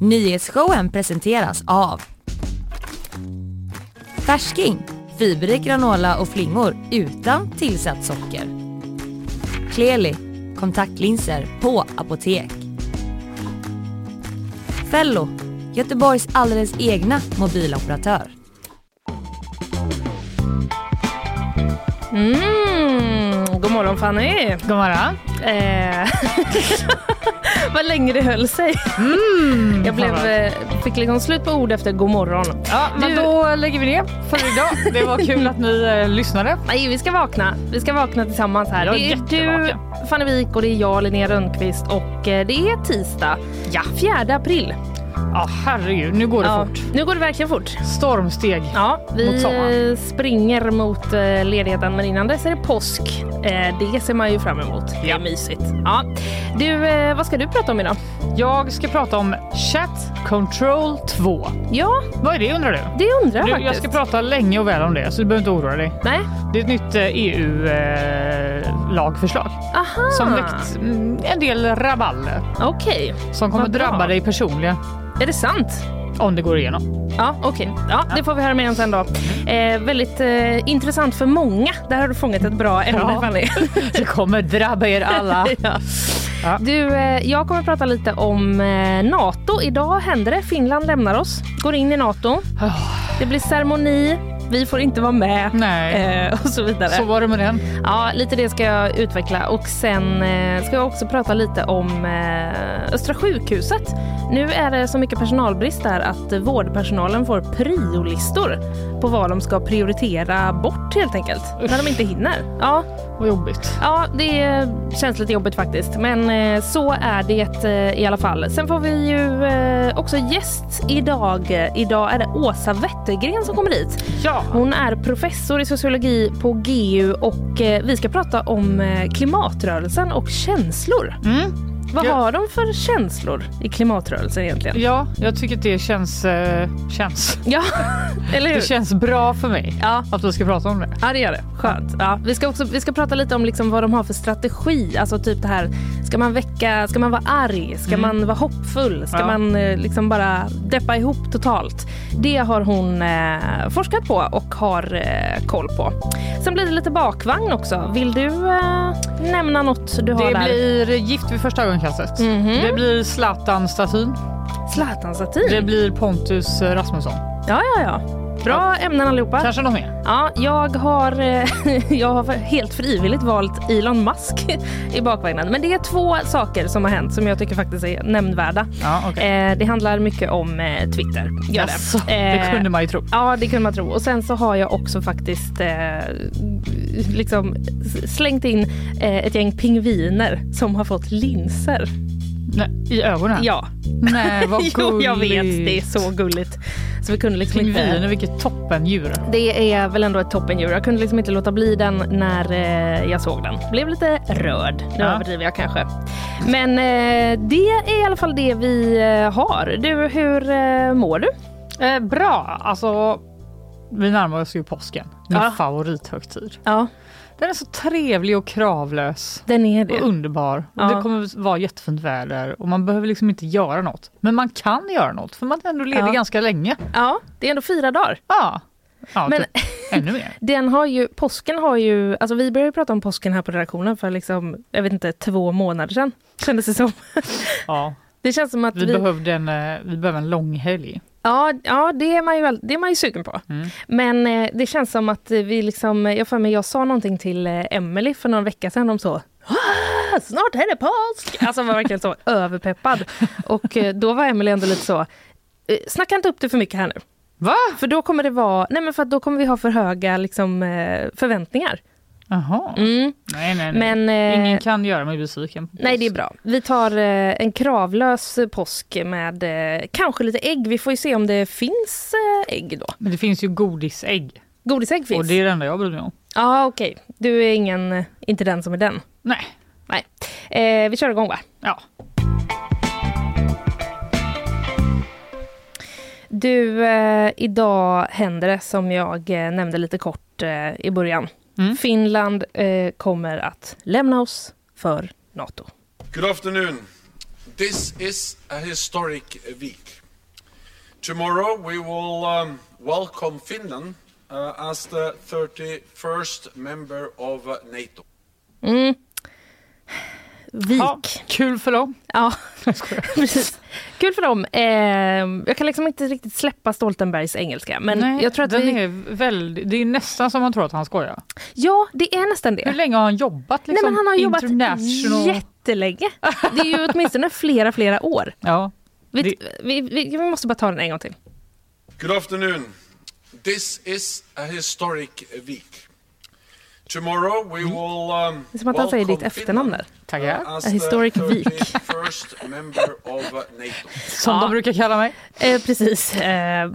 Nyhetsshowen presenteras av Färsking, fiberrik granola och flingor utan tillsatt socker. Kleli, kontaktlinser på apotek. Fello, Göteborgs alldeles egna mobiloperatör. Mm, god morgon Fanny. God morgon. Eh, vad länge det höll sig. Mm, Jag blev, eh, fick liksom slut på ord efter god morgon. Ja, men Du- då lägger vi ner för idag. Det var kul att ni eh, lyssnade. Nej, vi ska vakna. Vi ska vakna tillsammans här. Det är du. Fanny Wik och det är jag, Linnea Rönnqvist och eh, det är tisdag. Ja. 4 april. Ja, herregud, nu går det Ja, fort. nu går det verkligen fort. Stormsteg. Ja, Mot vi sommaren. eh, springer mot eh, ledigheten men innan dess är det påsk. Eh, det ser man ju fram emot. Det Ja. är mysigt. Ja. Du, eh, vad ska du prata om idag? Jag ska prata om Chat Control 2. Ja, Vad är det undrar du? det undrar jag du faktiskt. jag ska prata länge och väl om det, så du behöver inte oroa dig. Nej, Det är ett nytt EU-lagförslag aha. som väckt mm, en del rabalder Okej, som kommer Vad bra. drabba dig personligen är det sant? om det går igenom. Ja, okej. Ja, det får vi höra mer om sen då. Eh, väldigt eh, intressant för många. Där har du fångat ett bra ämne, Ja. Fanny. Det kommer drabba er alla. ja. Ja. Du, eh, jag kommer prata lite om eh, Nato. Idag händer det. Finland lämnar oss, går in i Nato. Det blir ceremoni, vi får inte vara med Nej, eh, och så vidare. så var det med den. Ja, lite det ska jag utveckla och sen eh, ska jag också prata lite om eh, Östra sjukhuset. Nu är det så mycket personalbrist där att vårdpersonalen får priolistor på vad de ska prioritera bort helt enkelt. När de inte hinner. Ja, Vad jobbigt. ja det känns lite jobbigt faktiskt. Men eh, så är det eh, i alla fall. Sen får vi ju eh, också gäst idag. Idag är det Åsa Wettergren som kommer hit. Ja, Hon är professor i sociologi på GU och vi ska prata om klimatrörelsen och känslor. mm. Vad har de för känslor i klimatrörelsen egentligen? ja jag tycker att det känns, eh, känns. Ja, eller hur? Det känns bra för mig Ja. att vi ska prata om det. Ja, det gör det. Skönt. Ja, vi, ska också, vi ska prata lite om liksom vad de har för strategi. Alltså typ det här, ska man väcka, ska man vara arg? Ska man vara hoppfull? Ska Ja. man eh, liksom bara deppa ihop totalt? Det har hon eh, forskat på och har eh, koll på. Sen blir det lite bakvagn också. Vill du eh, nämna något du har Det där? blir Gift vid första ögonkastet. Mhm. Det blir Zlatan-statyn. Zlatan-statyn? Det blir Pontus eh, Rasmusson. Ja, ja, ja. Bra ämnen allihopa. Kanske något mer. Ja, jag har, eh, jag har helt frivilligt valt Elon Musk i bakvagnen. Men det är två saker som har hänt som jag tycker faktiskt är nämnvärda. Ja, okej. Eh, det handlar mycket om eh, Twitter. Gör Jaså, det. det kunde man ju tro. Ja, det kunde man tro. Och sen så har jag också faktiskt liksom slängt in ett gäng pingviner som har fått linser. I ögonen? Ja, Nej, vad jo, gulligt. jag vet. Det är så gulligt. Så vi kunde liksom inte... Pingviner, vilket toppendjur. Det är väl ändå ett toppendjur. Jag kunde liksom inte låta bli den när eh, jag såg den. Blev lite rörd. Nu Ja. överdriver jag kanske. Men eh, det är i alla fall det vi eh, har. Du, hur eh, mår du? Eh, bra, alltså vi närmar oss ju påsken. Min Ja. favorithögtid. Ja, Den är så trevlig och kravlös. den är det. Och underbar. Och Ja. Det kommer vara jättefint väder och man behöver liksom inte göra något. Men man kan göra något för man är ändå ledig Ja. ganska länge. Ja, det är ändå fyra dagar. Ja, ja Men- typ ännu mer. Den har ju, påsken har ju, alltså vi började prata om påsken här på redaktionen för liksom, jag vet inte, två månader sedan. Kändes det som. Ja, Det känns som att vi, vi, behövde en, eh, vi behöver en lång helg. Ja, ja det, är man ju, det är man ju sugen på. Mm. Men eh, det känns som att vi liksom, jag för mig, jag sa någonting till eh, Emily för någon vecka sedan om så "Ah, Snart är det påsk! Alltså var verkligen så överpeppad. Och eh, då var Emily ändå lite så eh, Snacka inte upp det för mycket här nu. Va? För då kommer det vara, nej men för då kommer vi ha för höga liksom, eh, förväntningar. Jaha. Mm. Nej, nej, nej. Men eh, Ingen kan göra mig besviken. nej det är bra. Vi tar eh, en kravlös påsk med eh, kanske lite ägg. Vi får ju se om det finns eh, ägg då. Men det finns ju godisägg. Godisägg finns. Och det är det enda jag bryr mig om. Ja okej, du är ingen, inte den som är den. Nej. Nej. Eh, vi kör igång va? Ja. Du, eh, idag händer det som jag eh, nämnde lite kort eh, i början. Mm. Finland eh, kommer att lämna oss för Nato. Good afternoon, This is a historic week. Tomorrow we will um, welcome Finland uh, as the 31st member of uh, NATO. Vik. Ja, kul för dem. Ja, precis. Kul för dem. Eh, jag kan liksom inte riktigt släppa Stoltenbergs engelska. Men Nej, jag tror att den vi... är väldigt, det är nästan som man tror att han skojar. Ja, det är nästan Hur det. länge har han jobbat? Liksom, Nej, men han har jobbat international... jättelänge. Det är ju åtminstone flera, flera år. Ja. Vi, Det- vi, vi, vi måste bara ta den en gång till. Good afternoon. This is a historic week. Tomorrow we will um, Det är som att han säger ditt efternamn där. Tackar. uh, A historic the week. 31st member of NATO. Som Ja. de brukar kalla mig. Eh, precis. Eh,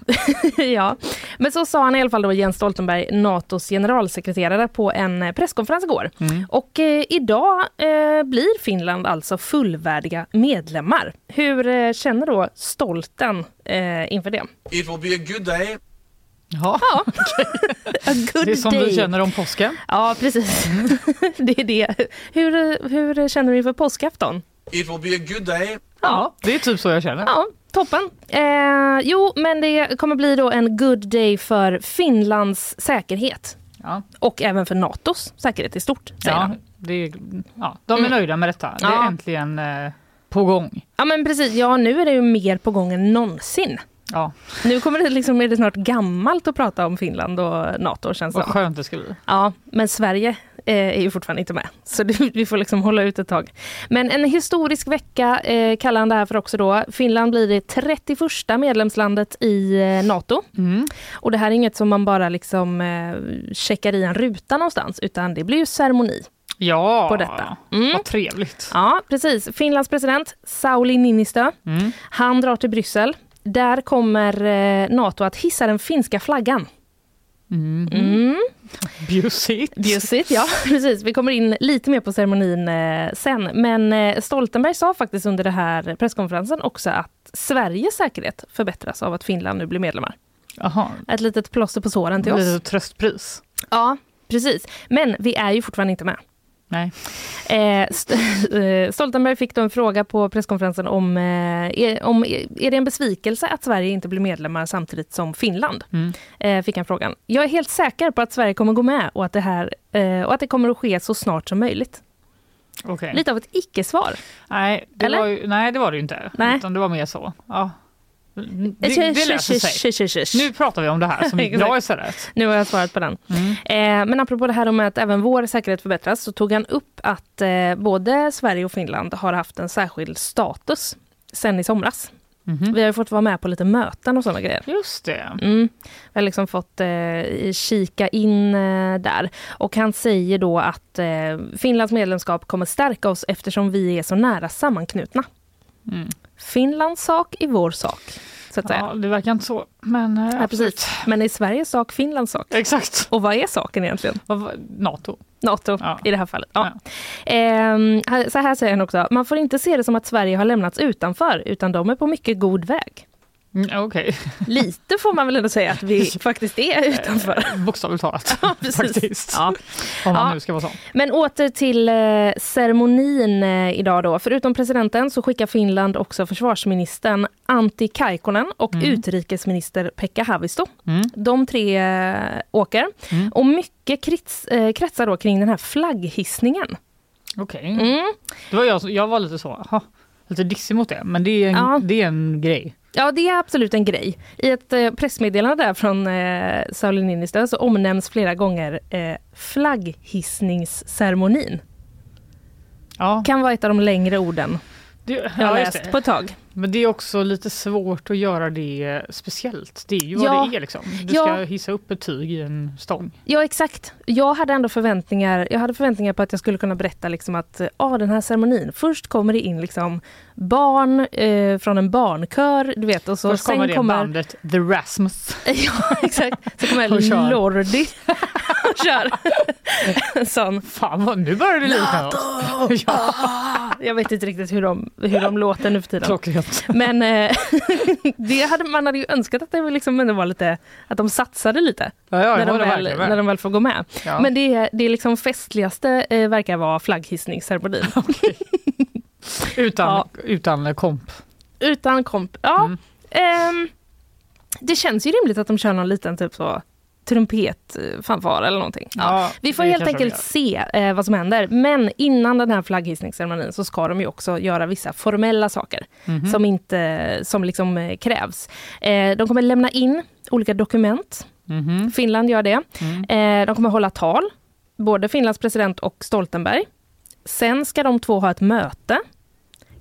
ja. Men så sa han i alla fall då Jens Stoltenberg, Natos generalsekreterare, på en eh, presskonferens igår. Och eh, idag eh, blir Finland alltså fullvärdiga medlemmar. Hur eh, känner då Stolten eh, inför det? It will be a good day Ja, A good det är som day. du känner om påsken. Ja, precis. det är det. Hur, hur känner du inför påskafton? It will be a good day Ja, det är typ så jag känner. Ja, toppen. Eh, jo, men det kommer bli då en good day för Finlands säkerhet. Ja. Och även för Natos säkerhet i stort, säger Ja, han. det är, ja, de är Mm. nöjda med detta. Det är Ja. äntligen eh, på gång. Ja, men precis. Ja, nu är det ju mer på gång än någonsin. Ja, Nu kommer det liksom, är det snart gammalt att prata om Finland och Nato, känns det vad skönt det ska bli. Ja, men Sverige eh, är ju fortfarande inte med. Så det, vi får liksom hålla ut ett tag. Men en historisk vecka eh, kallar han det här för också då. Finland blir det 31 medlemslandet i eh, Nato. Mm. Och det här är inget som man bara liksom eh, checkar i en ruta någonstans, utan det blir ju ceremoni Ja, på detta. Mm. vad trevligt. Ja, precis. Finlands president Sauli Niinistö, Mm. han drar till Bryssel. Där kommer eh, Nato att hissa den finska flaggan. Mm. Mm. Bjussigt. Bjussigt, ja precis. Vi kommer in lite mer på ceremonin eh, sen. Men eh, Stoltenberg sa faktiskt under den här presskonferensen också att Sveriges säkerhet förbättras av att Finland nu blir medlemmar. Jaha, Ett litet plåster på såren till oss. lite tröstpris. Ja, precis. Men vi är ju fortfarande inte med. Nej. Eh, St eh, Stoltenberg fick då en fråga på presskonferensen om, eh, är, om är det en besvikelse att Sverige inte blir medlemmar samtidigt som Finland? Mm. Eh, fick han frågan. Jag är helt säker på att Sverige kommer gå med och att det, här, eh, och att det kommer att ske så snart som möjligt. Okej. Lite av ett icke-svar. Nej, det Eller? var ju, nej, det var det ju inte. Nej. Utan det var mer så. Ja. Det, det löser sig. Nu pratar vi om det här som bra istället. Nu har jag svarat på den. Mm. Eh, men apropå det här om att även vår säkerhet förbättras så tog han upp att eh, både Sverige och Finland har haft en särskild status sen i somras. Mhm. Vi har ju fått vara med på lite möten och sådana grejer. Just det. Mm. Vi har liksom fått eh, kika in eh, där. Och han säger då att eh, Finlands medlemskap kommer stärka oss eftersom vi är så nära sammanknutna. Mm. Finlands sak i vår sak, så att säga. Ja, det verkar inte så. Men eh, Ja, precis. Men är Sveriges sak Finlands sak? Exakt. Och vad är saken egentligen? Nato. Nato Ja. i det här fallet. Ja. Ehm, här- så här säger han också, man får inte se det som att Sverige har lämnats utanför, utan de är på mycket god väg. Mm, Okej, Lite får man väl ändå säga att vi faktiskt är utanför. bokstavligt talat. Ja. Faktiskt. Ja. Om man Ja. nu ska vara sån. Men åter till eh, ceremonin eh, idag då. Förutom presidenten så skickar Finland också försvarsministern Antti Kaikkonen och utrikesminister Pekka Haavisto. Mm. De tre eh, åker. Mm. Och mycket krits, eh, kretsar då kring den här flagghissningen. Okej. Mm. Det var jag, jag var lite så, aha, lite dissig mot det. Men det är en, det är en grej. Ja, det är absolut en grej. I ett eh, pressmeddelande där från eh, Sauli Niinistö så omnämns flera gånger eh, flagghissningsceremonin. Ja, Kan vara ett av de längre orden det, jag har ja läst på ett tag. Men det är också lite svårt att göra det speciellt. Det är ju Ja. vad det är liksom. Du Ja. ska hissa upp ett tyg i en stång. Ja, exakt. Jag hade ändå förväntningar, jag hade förväntningar på att jag skulle kunna berätta liksom att ah, den här ceremonin, först kommer det in liksom barn eh, från en barnkör, du vet, och så Först sen kommer det kommer... bandet The Rasmus. ja, exakt. Så kommer. Lordi och kör en sån. Fan, vad, nu börjar det likna ja, Jag vet inte riktigt hur de, hur de låter nu för tiden. klockrent. Men eh, det hade, man hade ju önskat att det liksom ändå var lite, att de satsade lite Ja, ja, när, de väl, när de väl får gå med. Ja. Men det, är- det liksom festligaste eh, verkar vara flagghissningsceremonin. Utan, Ja. utan komp. Utan komp. Ja, Mm. ehm, det känns ju rimligt att de kör någon liten typ så trumpetfanfar eller någonting. Ja. Vi får helt enkelt se eh, vad som händer. Men innan den här flagghissningsceremonin så ska de ju också göra vissa formella saker Mhm. som, inte, som liksom eh, krävs. Eh, de kommer lämna in olika dokument. Mhm. Finland gör det. Mm. Eh, de kommer hålla tal, både Finlands president och Stoltenberg. Sen ska de två ha ett möte.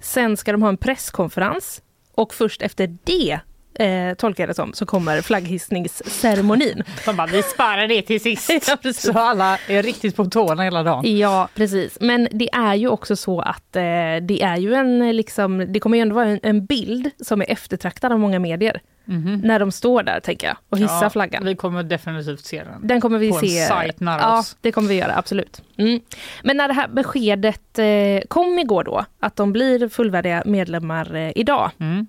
Sen ska de ha en presskonferens. Och först efter det, eh, tolkar jag det som, så kommer flagghissningsceremonin. De bara, vi sparar det till sist. Ja. Så alla är riktigt på tårna hela dagen. Ja, precis. Men det är ju också så att eh, det är ju en, eh, liksom, det kommer ju ändå vara en, en bild som är eftertraktad av många medier. Mhm. När de står där, tänker jag, och hissar Ja, flaggan. Vi kommer definitivt se den. Den kommer vi på en se. sajt nära ja, oss. det kommer vi göra, absolut. Mm. Men när det här beskedet eh, kom igår då, att de blir fullvärdiga medlemmar eh, idag, Mm.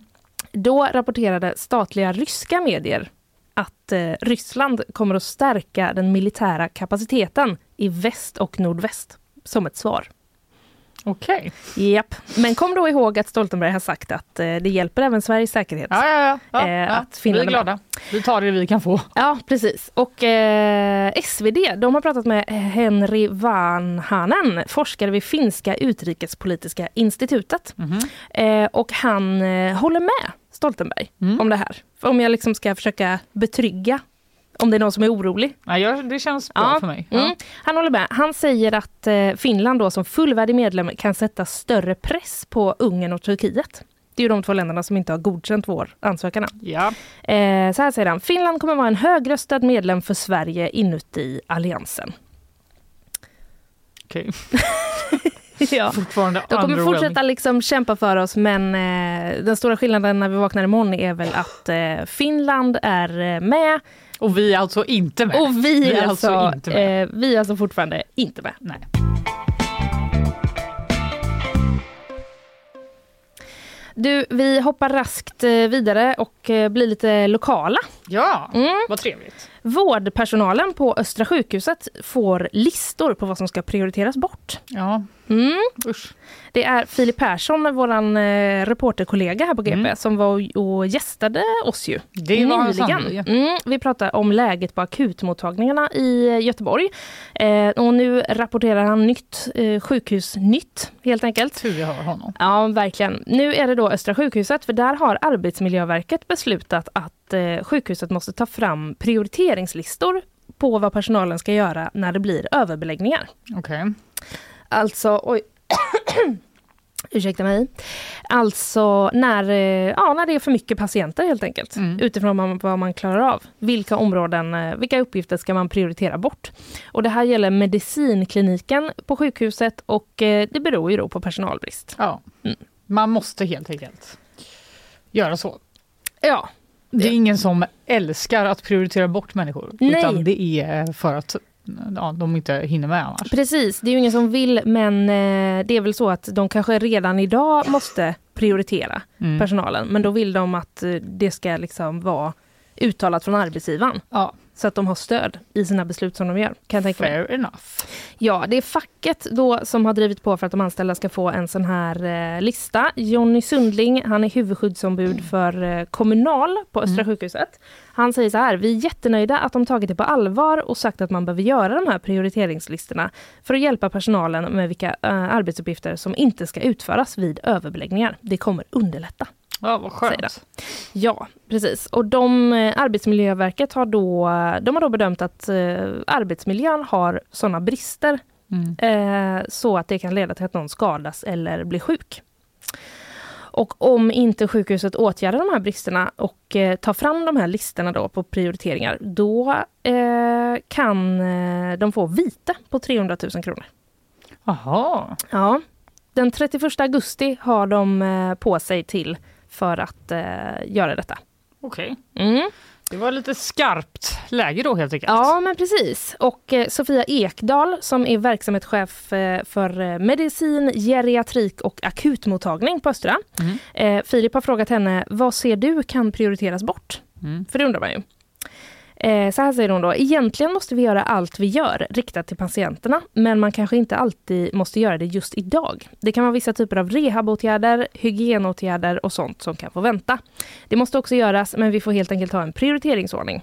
då rapporterade statliga ryska medier att eh, Ryssland kommer att stärka den militära kapaciteten i väst och nordväst som ett svar. Okej. Japp. Men kom då ihåg att Stoltenberg har sagt att eh, det hjälper även Sveriges säkerhet. Ja, ja, ja. Eh, ja. att vi är med. glada. Vi tar det vi kan få. Ja, precis. Och eh, SvD, de har pratat med Henry Vanhanen, forskare vid Finska utrikespolitiska institutet. Eh, och han eh, håller med Stoltenberg Mm. om det här. Om jag liksom ska försöka betrygga om det är någon som är orolig. Ja, ja, det känns bra Ja, för mig. Mm. Ja. Han håller med. Han säger att eh, Finland då som fullvärdig medlem kan sätta större press på Ungern och Turkiet. Det är ju de två länderna som inte har godkänt vår ansökan. Ja. Eh, så här säger han, Finland kommer vara en högröstad medlem för Sverige inuti alliansen. Okej. ja. Fortfarande De kommer fortsätta liksom kämpa för oss men eh, den stora skillnaden när vi vaknar imorgon är väl att eh, Finland är eh, med Och vi är alltså inte med. och vi, Vi är alltså, alltså inte med. eh, vi är alltså fortfarande inte med. Nej. Du, vi hoppar raskt eh, vidare och eh, blir lite lokala. Ja, Mm. vad trevligt. Vårdpersonalen på Östra sjukhuset får listor på vad som ska prioriteras bort. Ja, Mm. usch. Det är Filip Persson, vår eh, reporterkollega här på GP, Mm. som var och gästade oss ju Det var sannerligen. Mm, vi pratar om läget på akutmottagningarna i eh, Göteborg. Eh, och nu rapporterar han nytt, eh, sjukhusnytt helt enkelt. Tur vi har honom. Ja, verkligen. Nu är det då Östra sjukhuset, för där har Arbetsmiljöverket beslutat att eh, sjukhuset måste ta fram prioriteringslistor på vad personalen ska göra när det blir överbeläggningar. Okej. Alltså, oj. Ursäkta mig. Alltså när, eh, ja, när det är för mycket patienter helt enkelt. Mm. Utifrån vad man, vad man klarar av. Vilka områden, eh, vilka uppgifter ska man prioritera bort? Och det här gäller medicinkliniken på sjukhuset och det beror ju då på personalbrist. Ja. Mm. Man måste helt enkelt göra så. Ja, Det är ingen som älskar att prioritera bort människor. Nej. Utan det är för att ja, de inte hinner med annars. precis. Det är ju ingen som vill men eh, det är väl så att de kanske redan idag måste prioritera Mm. personalen. Men då vill de att eh, det ska liksom vara uttalat från arbetsgivaren. Ja, Så att de har stöd i sina beslut som de gör. Kan jag tänka mig. fair enough. Ja, det är facket då som har drivit på för att de anställda ska få en sån här eh, lista. Jonny Sundling, han är huvudskyddsombud för eh, Kommunal på Östra sjukhuset. Han säger så här, vi är jättenöjda att de tagit det på allvar och sagt att man behöver göra de här prioriteringslistorna för att hjälpa personalen med vilka eh, arbetsuppgifter som inte ska utföras vid överbeläggningar. Det kommer underlätta. Ja, vad skönt. Ja, precis. Och de, eh, Arbetsmiljöverket har då, de har då bedömt att eh, arbetsmiljön har sådana brister Mm. eh, så att det kan leda till att någon skadas eller blir sjuk. Och om inte sjukhuset åtgärdar de här bristerna och eh, tar fram de här listorna då på prioriteringar, då eh, kan eh, de få vite på 300 000 kronor. Jaha, Ja. Den 31 augusti har de på sig till för att eh, göra detta. okej. Mm. Det var lite skarpt läge då helt enkelt. Ja, men precis. Och eh, Sofia Ekdahl som är verksamhetschef eh, för medicin, geriatrik och akutmottagning på Östra. Mm. Eh, Filip har frågat henne, vad ser du kan prioriteras bort? Mm. För det undrar man ju. Eh, så här säger hon då, egentligen måste vi göra allt vi gör riktat till patienterna, men man kanske inte alltid måste göra det just idag. Det kan vara vissa typer av rehabåtgärder, hygienåtgärder och sånt som kan få vänta. Det måste också göras, men vi får helt enkelt ha en prioriteringsordning.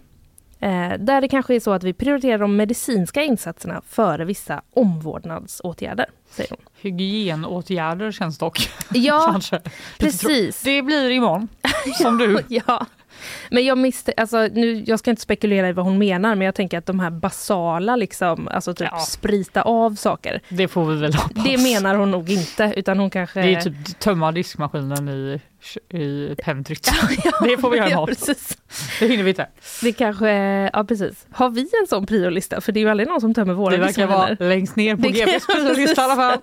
Eh, där det kanske är så att vi prioriterar de medicinska insatserna före vissa omvårdnadsåtgärder, säger hon. Hygienåtgärder känns dock. Ja, precis. Det blir imorgon, som du. Ja, men jag misste, alltså, nu, jag ska inte spekulera i vad hon menar, men jag tänker att de här basala, liksom, alltså typ Ja. sprita av saker, Det får vi väl hoppas. det menar hon nog inte, utan hon kanske... Det är typ tömma diskmaskinen i, i pentryt. Det får vi göra ja, precis. Det hinner vi inte. Det kanske, ja precis. Har vi en sån priolista? För det är ju aldrig någon som tömmer våra Det verkar vara längst ner på Det GPs prislista i alla fall.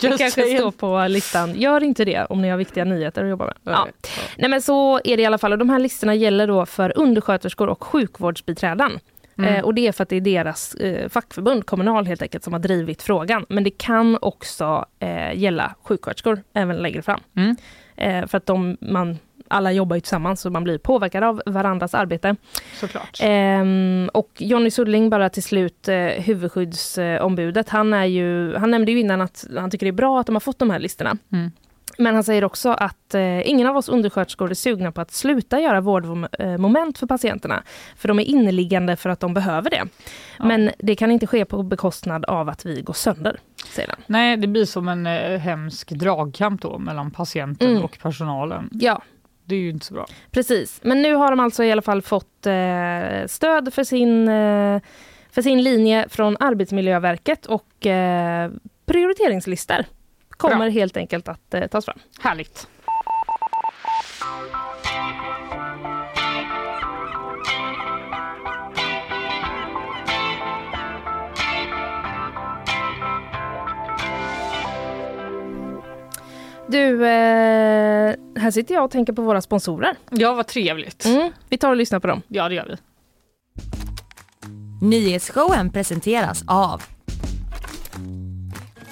Det Just kanske saying. står på listan. Gör inte det om ni har viktiga nyheter att jobba med. Ja. Nej men så är det i alla fall. Och de här listorna gäller då för undersköterskor och sjukvårdsbiträden. Mm. Eh, och det är för att det är deras eh, fackförbund, Kommunal helt enkelt, som har drivit frågan. Men det kan också eh, gälla sjuksköterskor även längre fram. Mm. Eh, för att de, man, alla jobbar ju tillsammans så man blir påverkad av varandras arbete. Såklart. Ehm, och Jonny Sudling, bara till slut, eh, huvudskyddsombudet, han, är ju, han nämnde ju innan att han tycker det är bra att de har fått de här listorna. Mm. Men han säger också att eh, ingen av oss undersköterskor är sugna på att sluta göra vårdmoment för patienterna. För de är inneliggande för att de behöver det. Ja. Men det kan inte ske på bekostnad av att vi går sönder, säger han. Nej, det blir som en eh, hemsk dragkamp då mellan patienten Mm. och personalen. Ja, Det är ju inte så bra. Precis, men nu har de alltså i alla fall fått eh, stöd för sin, eh, för sin linje från Arbetsmiljöverket och eh, prioriteringslistor kommer Bra. helt enkelt att eh, tas fram. Härligt. Du, eh, här sitter jag och tänker på våra sponsorer. Ja, vad trevligt. Mm, vi tar och lyssnar på dem. Ja, det gör vi. Nyhetsshowen presenteras av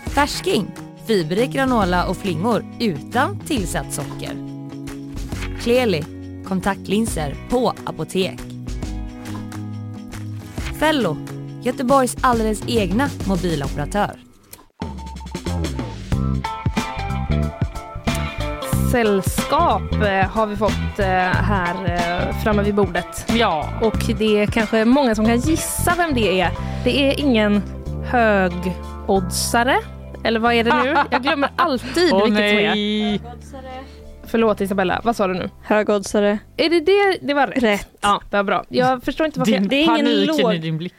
Färsking, fiberrik granola och flingor utan tillsatt socker. Kleli, kontaktlinser på apotek. Fello, Göteborgs alldeles egna mobiloperatör. Sällskap eh, har vi fått eh, här eh, framme vid bordet. Ja, Och det är kanske många som kan gissa vem det är. Det är ingen högoddsare. Eller vad är det nu? Jag glömmer alltid åh vilket som är. nej. Förlåt Isabella, vad sa du nu? Högoddsare. Är det det? Det var rätt. Rätt. Ja, det var bra. Jag förstår inte varför Din Det är ingen låg- i din blick.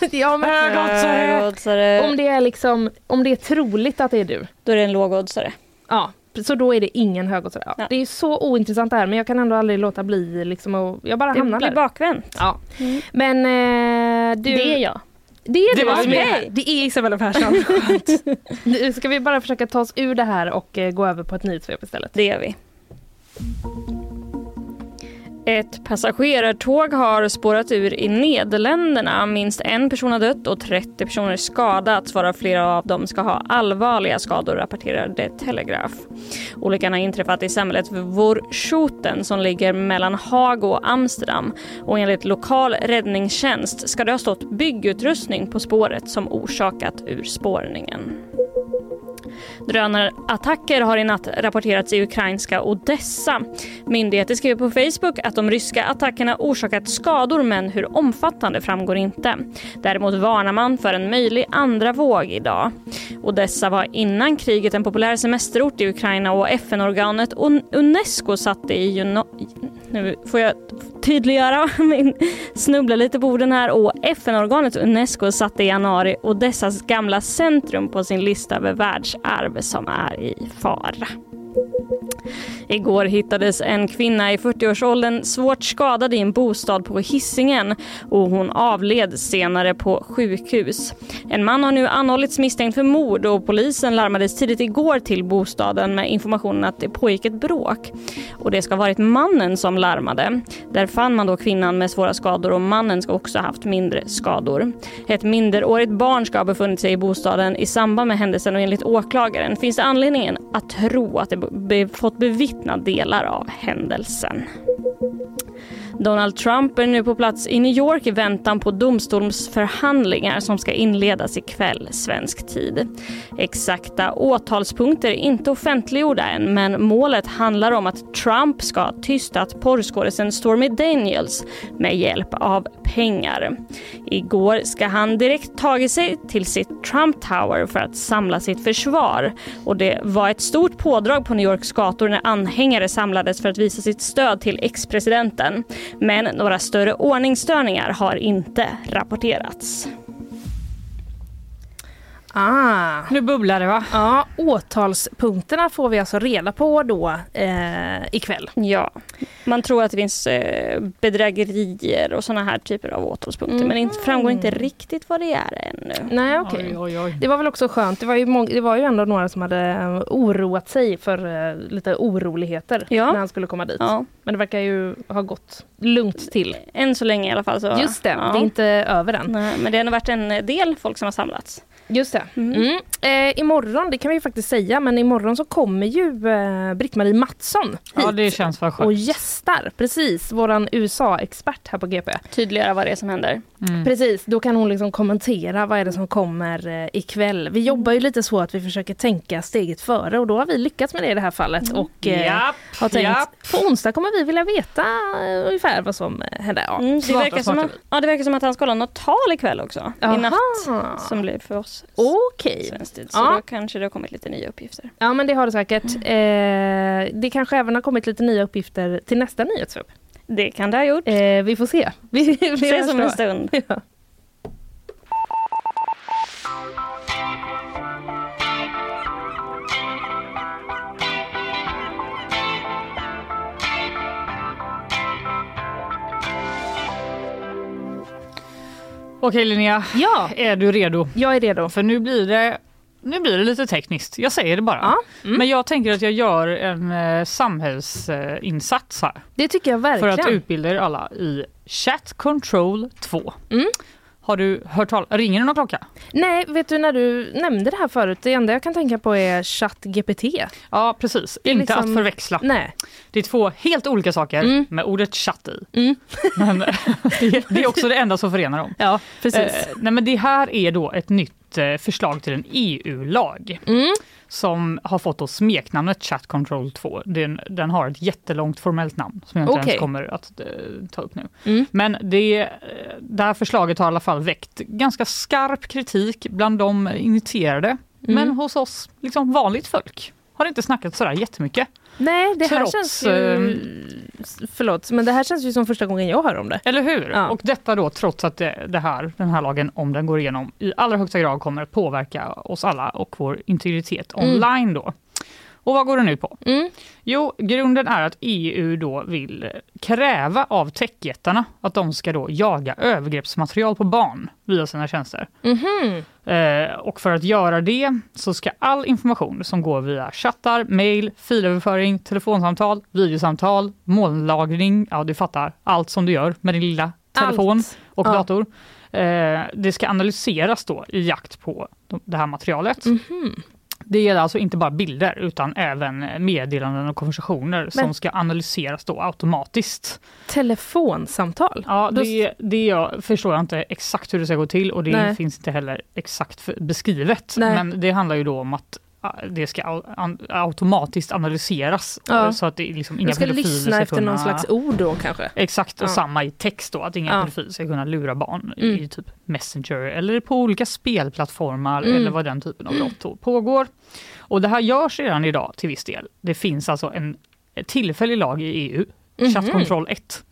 jag... ja, men... Högoddsare. Högoddsare. Om det är liksom, om det är troligt att det är du. Då är det en lågoddsare. Ja, så då är det ingen högoddsare. Ja. Ja. Det är så ointressant det här men jag kan ändå aldrig låta bli liksom och jag bara Det hamnar blir där. bakvänt. Ja. Mm. Men eh, du... Det är jag. Det är Det det, var mig. här. Det är Isabella Persson. Nu ska vi bara försöka ta oss ur det här och eh, gå över på ett nyhetssvep istället. Det gör vi. Ett passagerartåg har spårat ur i Nederländerna. Minst en person har dött och 30 personer skadats varav flera av dem ska ha allvarliga skador, rapporterar The Telegraph. Olyckan har inträffat i samhället Voorschoten som ligger mellan Haag och Amsterdam. Och enligt lokal räddningstjänst ska det ha stått byggutrustning på spåret som orsakat urspårningen. Drönarattacker har i natt rapporterats i ukrainska Odessa. Myndigheter skriver på Facebook att de ryska attackerna orsakat skador men hur omfattande framgår inte. Däremot varnar man för en möjlig andra våg idag. Odessa var innan kriget en populär semesterort i Ukraina och FN-organet Unesco satte i nu får jag tydliggöra, min snubbla lite på orden här. Och FN-organet Unesco satte i januari Odessas gamla centrum på sin lista över världsarv som är i fara. Igår hittades en kvinna i 40-årsåldern svårt skadad i en bostad på Hisingen och hon avled senare på sjukhus. En man har nu anhållits misstänkt för mord och polisen larmades tidigt igår till bostaden med informationen att det pågick ett bråk. Och det ska ha varit mannen som larmade. Där fann man då kvinnan med svåra skador och mannen ska också ha haft mindre skador. Ett minderårigt barn ska ha befunnit sig i bostaden i samband med händelsen och enligt åklagaren finns det anledningen att tro att det fått bevittna delar av händelsen. Donald Trump är nu på plats i New York i väntan på domstolsförhandlingar som ska inledas ikväll svensk tid. Exakta åtalspunkter är inte offentliggjorda än men målet handlar om att Trump ska ha tystat porrskådisen Stormy Daniels med hjälp av pengar. Igår ska han direkt tagit sig till sitt Trump Tower för att samla sitt försvar och det var ett stort pådrag på New Yorks gator när anhängare samlades för att visa sitt stöd till ex-presidenten. Men några större ordningsstörningar har inte rapporterats. Ah. Nu bubblar det va? Ja, åtalspunkterna får vi alltså reda på då eh, ikväll. Ja, man tror att det finns eh, bedrägerier och såna här typer av åtalspunkter men det framgår inte riktigt vad det är ännu. Nej, okej. Oj. Det var väl också skönt. Det var ju, det var ju ändå några som hade eh, oroat sig för eh, lite oroligheter Ja. när han skulle komma dit. Ja, Men det verkar ju ha gått lugnt till. än så länge i alla fall. Så, Just det, ja. det är inte över än. Nej, men det har nog varit en del folk som har samlats. Just det. Mm. Mm. Eh, imorgon, det kan vi ju faktiskt säga, men imorgon så kommer ju eh, Britt-Marie Mattsson hit Ja, det känns vad och skönt. gästar. Precis, våran USA-expert här på GP. Tydliggöra vad det är som händer. Mm. Precis, då kan hon liksom kommentera vad är det som kommer eh, ikväll. Vi jobbar ju lite så att vi försöker tänka steget före och då har vi lyckats med det i det här fallet. Och eh, Japp, har tänkt, japp. på onsdag kommer vi vilja veta eh, ungefär vad som eh, händer. Ja. Mm, det, verkar som att, ja, det verkar som att han ska hålla något tal ikväll också. I natt. Aha. Som blir för oss Okej. svensk tid. Så Ja. då kanske det har kommit lite nya uppgifter. Ja men det har det säkert. Eh, det kanske även har kommit lite nya uppgifter till nästa nyhetssvep. Det kan det ha gjort. Eh, vi får se. Vi, vi Ses om en stund. Ja. Okej Linnea, ja, är du redo? jag är redo. För nu blir det nu blir det lite tekniskt, jag säger det bara. Ja, mm. Men jag tänker att jag gör en eh, samhällsinsats här. Det tycker jag För verkligen. att utbilda er alla i Chat Control 2. Mm. Har du hört talas Ringer det någon klocka? Nej, vet du när du nämnde det här förut, det enda jag kan tänka på är ChatGPT. Ja precis, inte liksom- att förväxla. Nej. Det är två helt olika saker Mm. med ordet chatt i. Mm. Men det, det är också det enda som förenar dem. Ja, precis. Eh, nej men det här är då ett nytt eh, förslag till en EU-lag Mm. som har fått då smeknamnet Chat Control 2. Den, den har ett jättelångt formellt namn som jag inte Okej. ens kommer att eh, ta upp nu. Mm. Men det, eh, det här förslaget har i alla fall väckt ganska skarp kritik bland de initierade. Mm. Men hos oss, liksom vanligt folk, har det inte snackat sådär jättemycket. Nej, det här Trots, känns ju... Förlåt, men det här känns ju som första gången jag hör om det. Eller hur? Ja. Och detta då trots att det, det här, den här lagen, om den går igenom, i allra högsta grad kommer att påverka oss alla och vår integritet Mm. online då. Och vad går den ut på? Mm. Jo, grunden är att EU då vill kräva av techjättarna att de ska då jaga övergreppsmaterial på barn via sina tjänster. Mhm. Eh, och för att göra det så ska all information som går via chattar, mail, filöverföring, telefonsamtal, videosamtal, molnlagring, ja du fattar, allt som du gör med din lilla telefon Allt. och Ja. dator. Eh, det ska analyseras då i jakt på de- det här materialet. Mhm. Det gäller alltså inte bara bilder utan även meddelanden och konversationer som Men- ska analyseras då automatiskt. Telefonsamtal? Ja, det, det jag förstår jag inte exakt hur det ska gå till och det Nej. finns inte heller exakt beskrivet. Nej. Men det handlar ju då om att det ska automatiskt analyseras Ja. så att det liksom inga ska lyssna efter kunna... någon slags ord då kanske? Exakt, och Ja. samma i text då, att inga Ja. pedofiler ska kunna lura barn Mm. i typ Messenger eller på olika spelplattformar Mm. eller vad den typen av brott pågår. Och det här görs redan idag till viss del. Det finns alltså en tillfällig lag i EU, Mhm. Chattkontroll 1.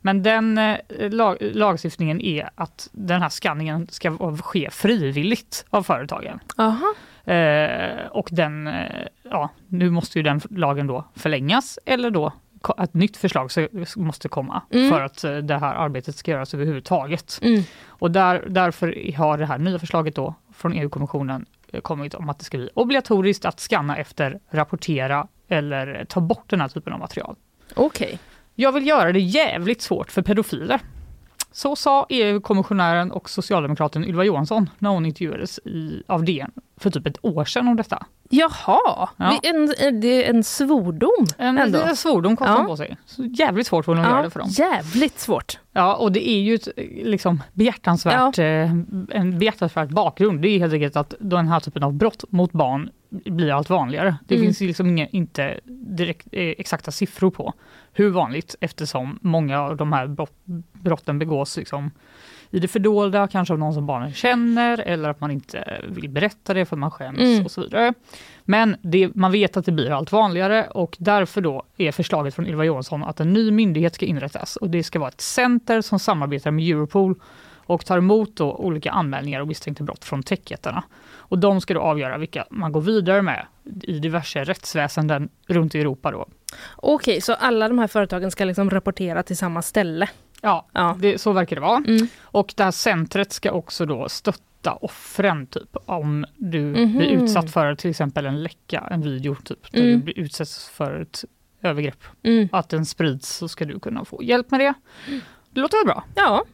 Men den eh, lag, lagstiftningen är att den här skanningen ska ske frivilligt av företagen. Aha. Eh, och den, eh, ja, nu måste ju den lagen då förlängas eller då ett nytt förslag så, måste komma Mm. för att eh, det här arbetet ska göras överhuvudtaget. Mm. Och där, därför har det här nya förslaget då från EU-kommissionen eh, kommit om att det ska bli obligatoriskt att skanna efter, rapportera eller ta bort den här typen av material. Okej. Jag vill göra det jävligt svårt för pedofiler Så sa EU-kommissionären och socialdemokraten Ylva Johansson när hon intervjuades i, av DN för typ ett år sedan om detta. Jaha, Ja. det, är en, det är en svordom En ändå. liten svordom kostade Ja. på sig. Så jävligt svårt för hon att göra det för dem. jävligt svårt. Ja, och det är ju ett liksom, behjärtansvärt, eh, en behjärtansvärt bakgrund. Det är helt enkelt att den här typen av brott mot barn blir allt vanligare. Det Mm. finns liksom inga, inte direkt, eh, exakta siffror på hur vanligt eftersom många av de här brott, brotten begås liksom, i det fördolda, kanske av någon som barnen känner eller att man inte vill berätta det för att man skäms Mm. och så vidare. Men det, man vet att det blir allt vanligare och därför då är förslaget från Ylva Johansson att en ny myndighet ska inrättas och det ska vara ett center som samarbetar med Europol och tar emot olika anmälningar och misstänkta brott från techjättarna. Och de ska då avgöra vilka man går vidare med i diverse rättsväsenden runt i Europa. Då. Okej, så alla de här företagen ska liksom rapportera till samma ställe? Ja, Ja. Det, så verkar det vara. Mm. Och det här centret ska också då stötta offren typ om du Mhm. blir utsatt för till exempel en läcka, en video typ, där Mm. du blir utsätts för ett övergrepp. Mm. Att den sprids så ska du kunna få hjälp med det. Det låter väl bra? Ja,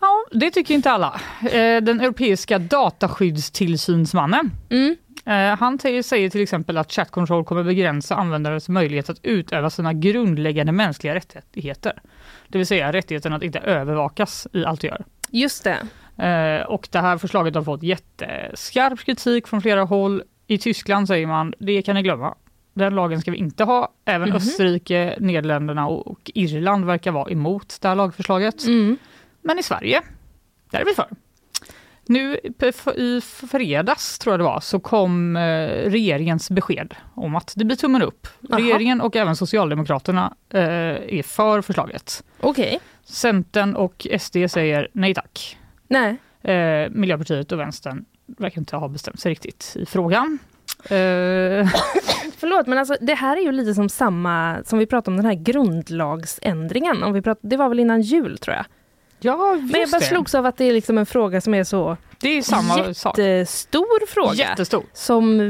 Ja, det tycker inte alla. Eh, Den europeiska dataskyddstillsynsmannen mm. Eh, Han säger till exempel att chat control kommer begränsa användares möjlighet att utöva sina grundläggande mänskliga rättigheter. Det vill säga rättigheten att inte övervakas i allt du gör. just det. Eh, Och det här förslaget har fått jätteskarp kritik från flera håll. I Tyskland säger man, det kan ni glömma. Den lagen ska vi inte ha. Även Mhm. Österrike, Nederländerna och Irland verkar vara emot det här lagförslaget. Mm. Men i Sverige, där är vi för. Nu i fredags, tror jag det var, så kom eh, regeringens besked om att det blir tummen upp. Jaha. Regeringen och även Socialdemokraterna eh, är för förslaget. Okej. Centern och SD säger nej tack. Nej. Eh, Miljöpartiet och Vänstern verkar inte ha bestämt sig riktigt i frågan. Eh, Förlåt, men alltså, det här är ju lite som samma som vi pratade om den här grundlagsändringen. Om vi prat, det var väl innan jul tror jag. Ja, Men jag just bara det. slogs av att det är liksom en fråga som är så Det är samma sak. jättestor fråga. Jättestor. Som,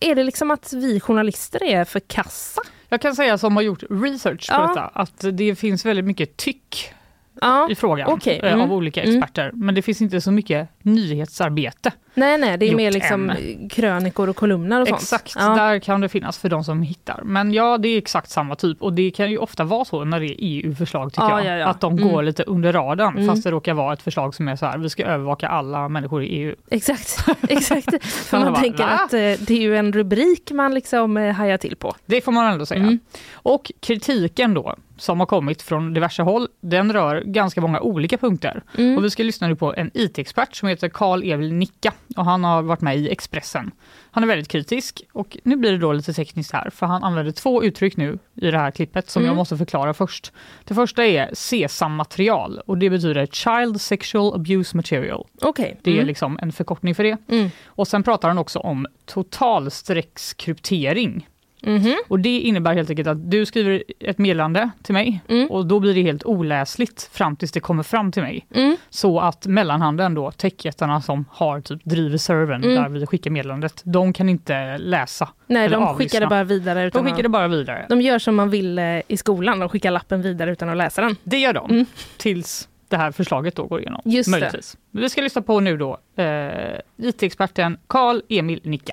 är det liksom att vi journalister är för kassa? Jag kan säga som har gjort research på Ja. detta, att det finns väldigt mycket tyck Ja, i frågan okej. eh, Mm. av olika Mm. experter. Men det finns inte så mycket nyhetsarbete. Nej nej, det är mer liksom krönikor och kolumner och sånt. Exakt, Ja. där kan det finnas för de som hittar. Men ja, det är exakt samma typ och det kan ju ofta vara så när det är EU-förslag tycker Ja, jag. ja. Att de Mm. går lite under radarn Mm. fast det råkar vara ett förslag som är så här, vi ska övervaka alla människor i EU. Exakt, exakt. För Man man bara, tänker va? att eh, det är ju en rubrik man liksom eh, hajar till på. Det får man ändå säga. Mm. Och kritiken då, som har kommit från diverse håll, den rör ganska många olika punkter. Mm. Och vi ska lyssna nu på en IT-expert som heter Karl Emil Nicka och han har varit med i Expressen. Han är väldigt kritisk och nu blir det då lite tekniskt här för han använder två uttryck nu i det här klippet som Mm. jag måste förklara först. Det första är SESAM-material och det betyder Child Sexual Abuse Material. Okej. Det är Mm. liksom en förkortning för det. Mm. Och sen pratar han också om totalstreckskryptering. Mhm. Och det innebär helt enkelt att du skriver ett meddelande till mig Mm. och då blir det helt oläsligt fram tills det kommer fram till mig. Mm. Så att mellanhanden då, techjättarna som har typ driver servern Mm. där vi skickar meddelandet, de kan inte läsa. Nej, de avlyssna. skickar det bara vidare. Utan De skickar det bara vidare. de gör som man vill eh, i skolan, de skickar lappen vidare utan att läsa den. Det gör de Mm. tills det här förslaget då går igenom. Just det. Vi ska lyssna på nu då eh, IT-experten Karl Emil Nicka.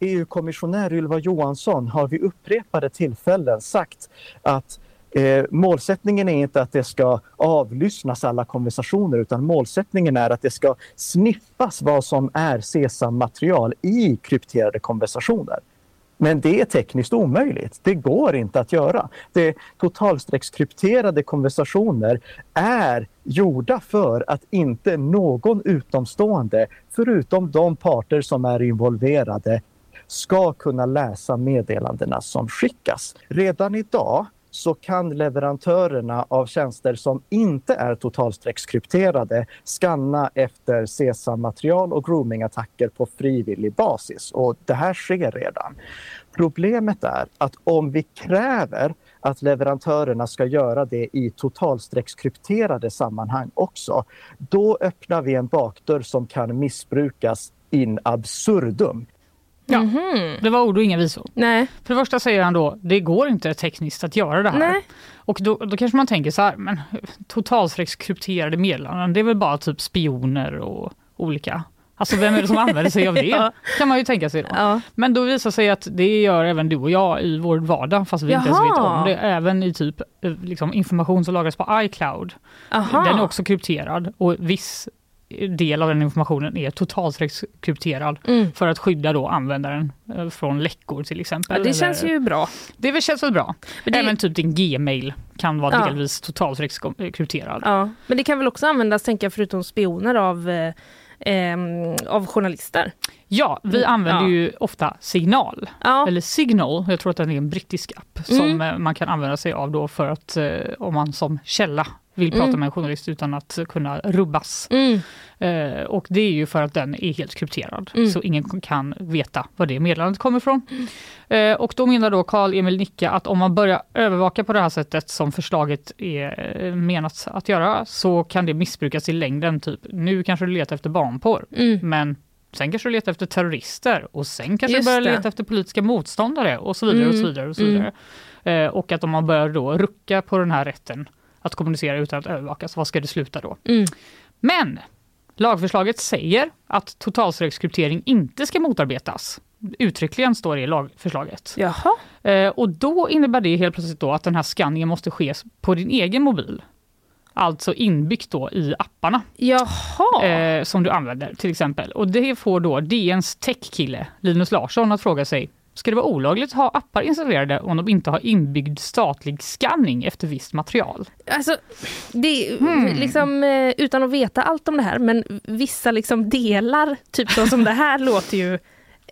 EU-kommissionär Ylva Johansson har vid upprepade tillfällen sagt att eh, målsättningen är inte att det ska avlyssnas alla konversationer utan målsättningen är att det ska sniffas vad som är SESAM-material i krypterade konversationer. Men det är tekniskt omöjligt. Det går inte att göra. Det totalstreckskrypterade konversationer är gjorda för att inte någon utomstående, förutom de parter som är involverade, ska kunna läsa meddelandena som skickas. Redan idag så kan leverantörerna av tjänster som inte är totalstreckskrypterade skanna efter SESAM-material och groomingattacker på frivillig basis. Och det här sker redan. Problemet är att om vi kräver att leverantörerna ska göra det i totalstreckskrypterade sammanhang också, då öppnar vi en bakdörr som kan missbrukas in absurdum. Ja. Mhm. Det var ord och inga visor. Nej. För det första säger han då, det går inte tekniskt att göra det här. Nej. Och då, då kanske man tänker så här, men totalstreckskrypterade meddelanden, det är väl bara typ spioner och olika Alltså vem är det som använder sig av det? Ja. Kan man ju tänka sig då. Ja. Men då visar sig att det gör även du och jag i vår vardag fast vi inte ens vet Jaha. om det. Även i typ eh, liksom, information som lagras på iCloud. Aha. Den är också krypterad och viss del av den informationen är totalstreckskrypterad Mm. för att skydda då användaren eh, från läckor till exempel. Ja, det Eller- känns ju bra. det känns väl bra. Men det- Även typ din Gmail kan vara Ja. delvis totalstreckskrypterad. Ja. Men det kan väl också användas, tänker jag, förutom spioner av, eh, av journalister? Ja, vi Mm, använder ja. ju ofta Signal, Ja. eller Signal, jag tror att den är en brittisk app som Mm. eh, man kan använda sig av då för att eh, om man som källa vill prata Mm. med en journalist utan att kunna rubbas. Mm. Eh, och det är ju för att den är helt krypterad, Mm. så ingen kan veta var det meddelandet kommer ifrån. Eh, och då menar då Carl Emil Nicke att om man börjar övervaka på det här sättet som förslaget är eh, menat att göra så kan det missbrukas i längden. Typ nu kanske du letar efter barnporr, Mm. men sen kanske du letar efter terrorister och sen kanske Just du börjar leta efter politiska motståndare och så vidare och så Mm. vidare. Och, så vidare. Eh, och att om man börjar då rucka på den här rätten att kommunicera utan att övervakas, vad ska det sluta då? Mm. Men lagförslaget säger att totalstreckskryptering inte ska motarbetas. Uttryckligen står det i lagförslaget. Jaha. Eh, och då innebär det helt plötsligt då att den här skanningen måste ske på din egen mobil. Alltså inbyggt då i apparna eh, som du använder till exempel. Och det får då DNs techkille Linus Larsson att fråga sig Ska det vara olagligt att ha appar installerade om de inte har inbyggd statlig skanning efter visst material? Alltså, det, är Hmm. liksom, eh, utan att veta allt om det här, men vissa liksom delar, typ så som det här, låter ju...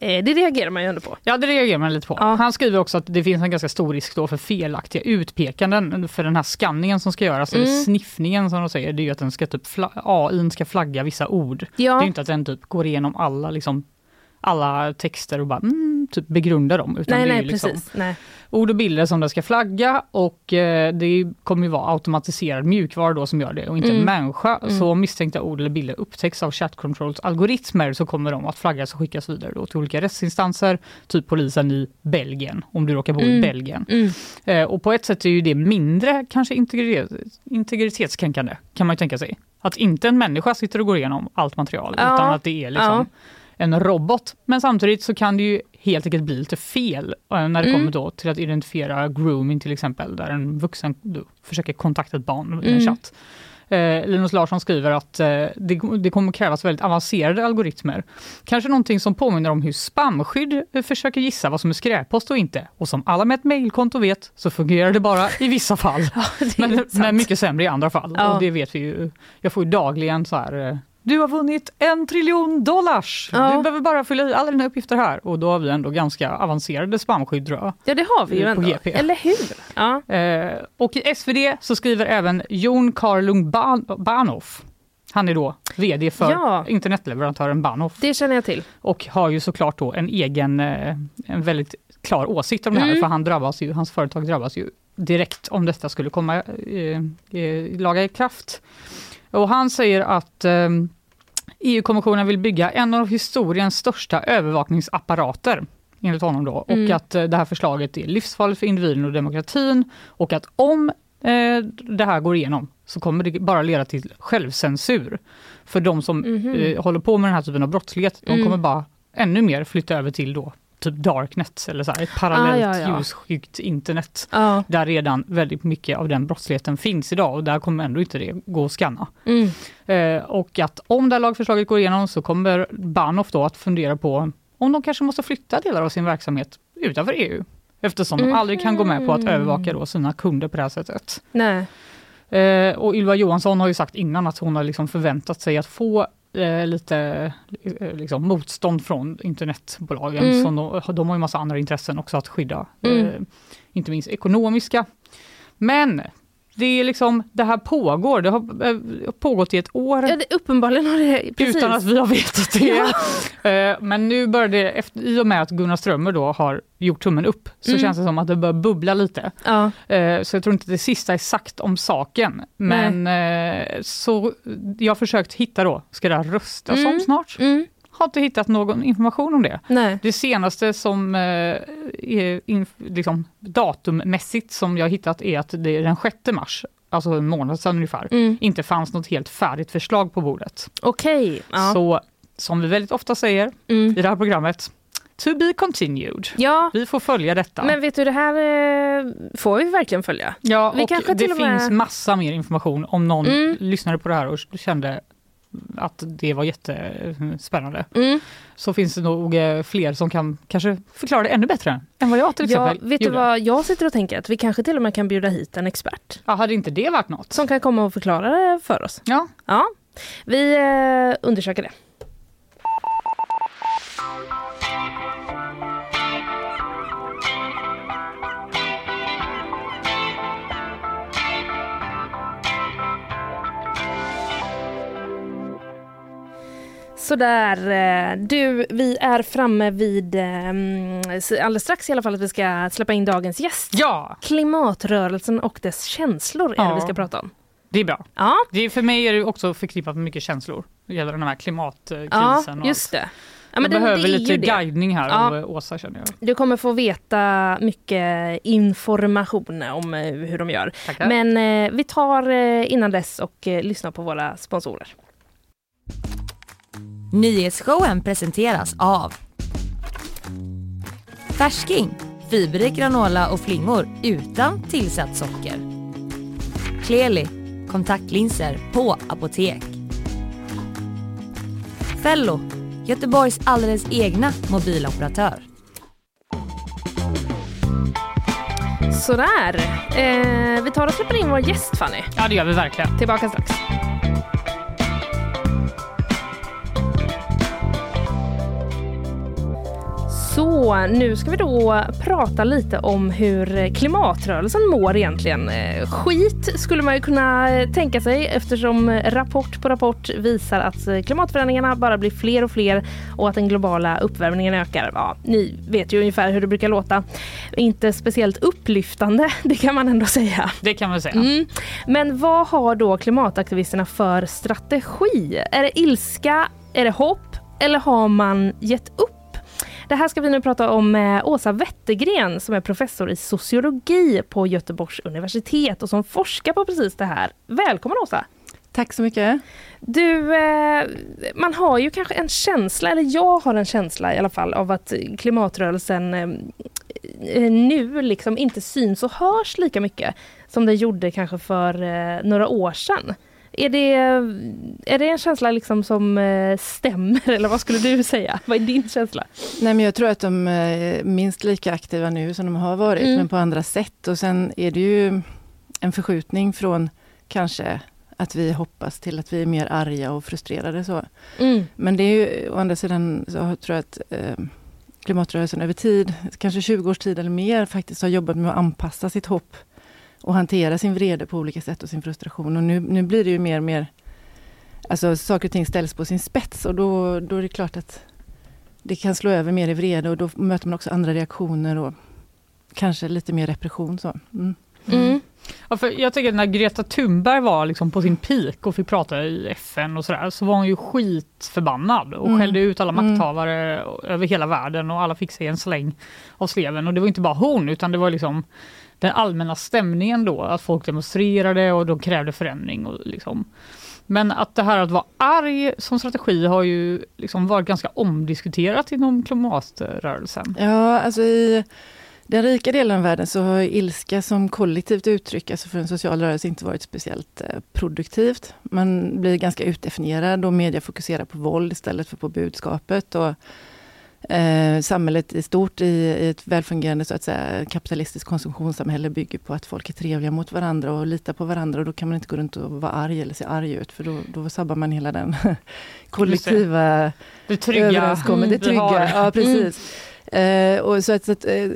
Eh, det reagerar man ju ändå på. Ja, det reagerar man lite på. Ja. Han skriver också att det finns en ganska stor risk då för felaktiga utpekanden för den här skanningen som ska göras, eller Mm. sniffningen som de säger, det är ju att den ska typ fla- AI ska flagga vissa ord. Det är Ja, ju inte att den typ går igenom alla, liksom, alla texter och bara mm, typ begrundar dem. Utan nej, det är nej, liksom precis. Nej. ord och bilder som den ska flagga och eh, det kommer ju vara automatiserad mjukvara då som gör det och inte en Mm. människa. Mm. Så om misstänkta ord eller bilder upptäcks av chat controls algoritmer så kommer de att flaggas och skickas vidare då till olika rättsinstanser, typ polisen i Belgien, om du råkar bo i Mm. Belgien. Mm. Eh, och på ett sätt är ju det mindre kanske integritet, integritetskränkande kan man ju tänka sig. Att inte en människa sitter och går igenom allt material Ja. utan att det är liksom en robot. Men samtidigt så kan det ju helt enkelt bli lite fel eh, när det Mm. kommer då till att identifiera grooming till exempel, där en vuxen försöker kontakta ett barn i en Mm. chatt. Eh, Linus Larsson skriver att eh, det, det kommer krävas väldigt avancerade algoritmer. Kanske någonting som påminner om hur spamskydd eh, försöker gissa vad som är skräppost och inte. Och som alla med ett mejlkonto vet så fungerar det bara i vissa fall. är men, men mycket sämre i andra fall. Ja. Och det vet vi ju. Jag får ju dagligen så här eh, du har vunnit en triljon dollars! Ja. Du behöver bara fylla i alla dina uppgifter här. Och då har vi ändå ganska avancerade spamskydd tror jag. Ja, det har vi ju På ändå. GP. Eller hur? Ja. Eh, och i SvD så skriver även Jon Karlung Ban- Bahnhof. Han är då VD för Ja. internetleverantören Bahnhof Det känner jag till. och har ju såklart då en egen, eh, en väldigt klar åsikt om det här, Mm. för han drabbas ju, hans företag drabbas ju direkt om detta skulle komma eh, eh, laga i kraft. Och han säger att eh, EU-kommissionen vill bygga en av historiens största övervakningsapparater enligt honom då. Och Mm. att eh, det här förslaget är livsfarligt för individen och demokratin och att om eh, det här går igenom så kommer det bara leda till självcensur. För de som Mhm. eh, håller på med den här typen av brottslighet, de Mm. kommer bara ännu mer flytta över till då typ darknet eller så här, ett parallellt Ah, ja, ja. ljusskyggt internet. Ja. Där redan väldigt mycket av den brottsligheten finns idag och där kommer ändå inte det gå att scanna. Mm. Eh, och att om det här lagförslaget går igenom så kommer Bahnhof då att fundera på om de kanske måste flytta delar av sin verksamhet utanför EU. Eftersom de aldrig kan gå med på att Mhm. övervaka då sina kunder på det här sättet. Nej. Eh, och Ylva Johansson har ju sagt innan att hon har liksom förväntat sig att få eh, lite eh, liksom motstånd från internetbolagen. Mm. Som de, de har ju massa andra intressen också att skydda, Mm. eh, inte minst ekonomiska. Men det är liksom, det här pågår, det har eh, pågått i ett år. Ja, det, uppenbarligen har det... Precis. Utan att vi har vetat det. Eh, Men nu börjar det, efter, i och med att Gunnar Strömmer då har gjort tummen upp, så Mm. känns det som att det börjar bubbla lite. Ja. Eh, Så jag tror inte det sista är sagt om saken. Men eh, så jag har försökt hitta då, ska det här röstas om Mm. snart? Mm. Har inte hittat någon information om det. Nej. Det senaste som eh, liksom, datummässigt som jag har hittat är att det är den 6 mars, alltså en månad sedan ungefär, Mm. inte fanns något helt färdigt förslag på bordet. Okej. Ja. Så som vi väldigt ofta säger Mm. i det här programmet, to be continued. ja, Vi får följa detta. men vet du, det här eh, får vi verkligen följa. ja, vi och det och med- finns massa mer information om någon Mm. lyssnade på det här och kände att det var jättespännande. Mm. Så finns det nog eh, fler som kan kanske förklara det ännu bättre än vad jag till Ja, exempel vet du gjorde. vad jag sitter och tänker? Att vi kanske till och med kan bjuda hit en expert Ja, hade inte det varit något? som kan komma och förklara det för oss. Ja, Ja, vi eh, undersöker det. Sådär, eh, du, vi är framme vid, eh, alldeles strax i alla fall, att vi ska släppa in dagens gäst. ja, Klimatrörelsen och dess känslor är det Ja. vi ska prata om. det är bra. Ja, Det är, för mig är det också förknippat med mycket känslor. Det gäller den här klimatkrisen ja just det. Ja, Jag det, behöver det lite det. guidning här Ja. av Åsa känner jag. Du kommer få veta mycket information om eh, hur de gör. Tackar. Men eh, vi tar eh, innan dess och eh, lyssnar på våra sponsorer. Nyhetsshowen presenteras av Färsking, fiberrik granola och flingor utan tillsatt socker. Kleli, kontaktlinser på apotek. Fello, Göteborgs alldeles egna mobiloperatör. Sådär, eh, vi tar och släpper in vår gäst Fanny. Ja, det gör vi verkligen. Tillbaka strax. Så nu ska vi då prata lite om hur klimatrörelsen mår egentligen. Eh, Skit skulle man ju kunna tänka sig eftersom rapport på rapport visar att eh, klimatförändringarna bara blir fler och fler och att den globala uppvärmningen ökar. Ja, ni vet ju ungefär hur det brukar låta. Inte speciellt upplyftande, det kan man ändå säga. Det kan man säga. Mm. Men vad har då klimataktivisterna för strategi? Är det ilska? Är det hopp? Eller har man gett upp? Det här ska vi nu prata om med Åsa Wettergren som är professor i sociologi på Göteborgs universitet och som forskar på precis det här. Välkommen Åsa! Tack så mycket. Du, eh, man har ju kanske en känsla, eller jag har en känsla i alla fall, av att klimatrörelsen eh, eh, nu liksom inte syns och hörs lika mycket som det gjorde kanske för några år sedan. Är det, är det en känsla liksom som eh, stämmer, eller vad skulle du säga? Vad är din känsla? Nej, men jag tror att de är minst lika aktiva nu som de har varit, Mm. men på andra sätt. Och sen är det ju en förskjutning från kanske att vi hoppas till att vi är mer arga och frustrerade. Så. Mm. Men det är ju, å andra sidan så tror jag att eh, klimatrörelsen över tid, kanske 20 års tid eller mer, faktiskt har jobbat med att anpassa sitt hopp och hantera sin vrede på olika sätt och sin frustration. Och nu, nu blir det ju mer och mer, alltså saker och ting ställs på sin spets och då, då är det klart att det kan slå över mer i vrede och då möter man också andra reaktioner och kanske lite mer repression. Så. Mm. Mm. Ja, för jag tänker när Greta Thunberg var liksom på sin peak och fick prata i FN och sådär så var hon ju skitförbannad och Mm. skällde ut alla Mm. makthavare över hela världen och alla fick sig en släng av sleven. Och det var inte bara hon utan det var liksom den allmänna stämningen då att folk demonstrerade och de krävde förändring. Och liksom. Men att det här att vara arg som strategi har ju liksom varit ganska omdiskuterat inom klimatrörelsen. Ja, alltså i den rika delen av världen så har ilska som kollektivt uttryck, alltså för en social rörelse, inte varit speciellt eh, produktivt. Man blir ganska utdefinierad och media fokuserar på våld istället för på budskapet. Och, eh, samhället i stort i, i ett välfungerande så att säga, kapitalistiskt konsumtionssamhälle bygger på att folk är trevliga mot varandra och litar på varandra och då kan man inte gå runt och vara arg eller se arg ut för då, då sabbar man hela den kollektiva Det trygga överenskommelsen. vi Det trygga, har. ja precis. Eh, och så att, så att, eh,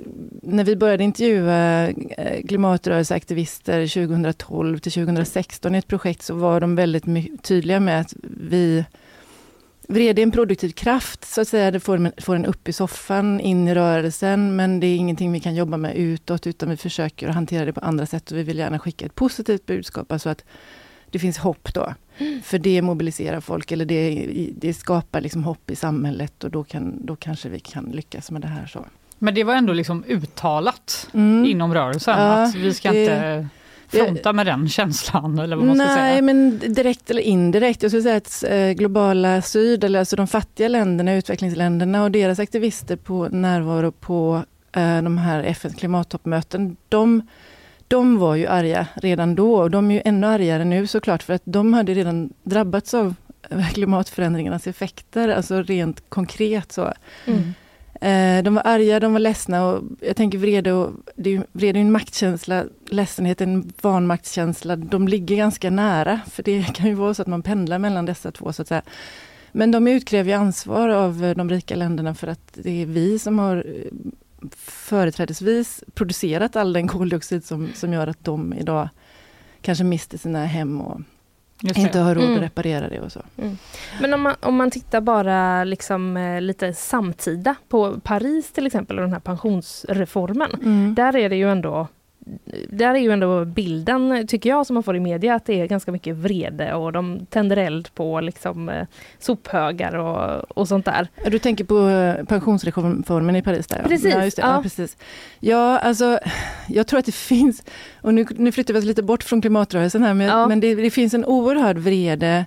när vi började intervjua eh, klimatrörelseaktivister 2012 till 2016 i ett projekt så var de väldigt tydliga med att vi Vrede är en produktiv kraft, så att säga. Det får, en- får en upp i soffan, in i rörelsen, men det är ingenting vi kan jobba med utåt, utan vi försöker att hantera det på andra sätt och vi vill gärna skicka ett positivt budskap, alltså att det finns hopp då. För det mobiliserar folk eller det, det skapar liksom hopp i samhället och då, kan, då kanske vi kan lyckas med det här. så. Men det var ändå liksom uttalat Mm. inom rörelsen Ja, att vi ska det- inte fronta med den känslan eller vad man ska Nej, säga. men direkt eller indirekt. Jag skulle säga att eh, globala syd, eller alltså de fattiga länderna, utvecklingsländerna och deras aktivister på närvaro på eh, de här FNs klimattoppmöten, de, de var ju arga redan då och de är ju ännu argare nu såklart för att de hade redan drabbats av klimatförändringarnas effekter, alltså rent konkret så. Mm. Eh, de var arga, de var ledsna och jag tänker vrede och det är ju, vrede är en maktkänsla, ledsenhet är en vanmaktskänsla. De ligger ganska nära, för det kan ju vara så att man pendlar mellan dessa två så att säga. Men de utkräver ju ansvar av eh, de rika länderna för att det är vi som har eh, företrädesvis producerat all den koldioxid som, som gör att de idag kanske mister sina hem och inte har råd Mm. att reparera det och så. Men om man, om man tittar bara liksom, eh, lite samtida på Paris till exempel och den här pensionsreformen. Mm. Där är det ju ändå där är ju ändå bilden, tycker jag, som man får i media, att det är ganska mycket vrede och de tänder eld på liksom, eh, sophögar och, och sånt där. Du tänker på eh, pensionsreformen i Paris? Där, ja. Precis, Ja. Ja. ja. precis. ja, alltså jag tror att det finns, och nu, nu flyttar vi oss lite bort från klimatrörelsen här, men, men det, det finns en oerhörd vrede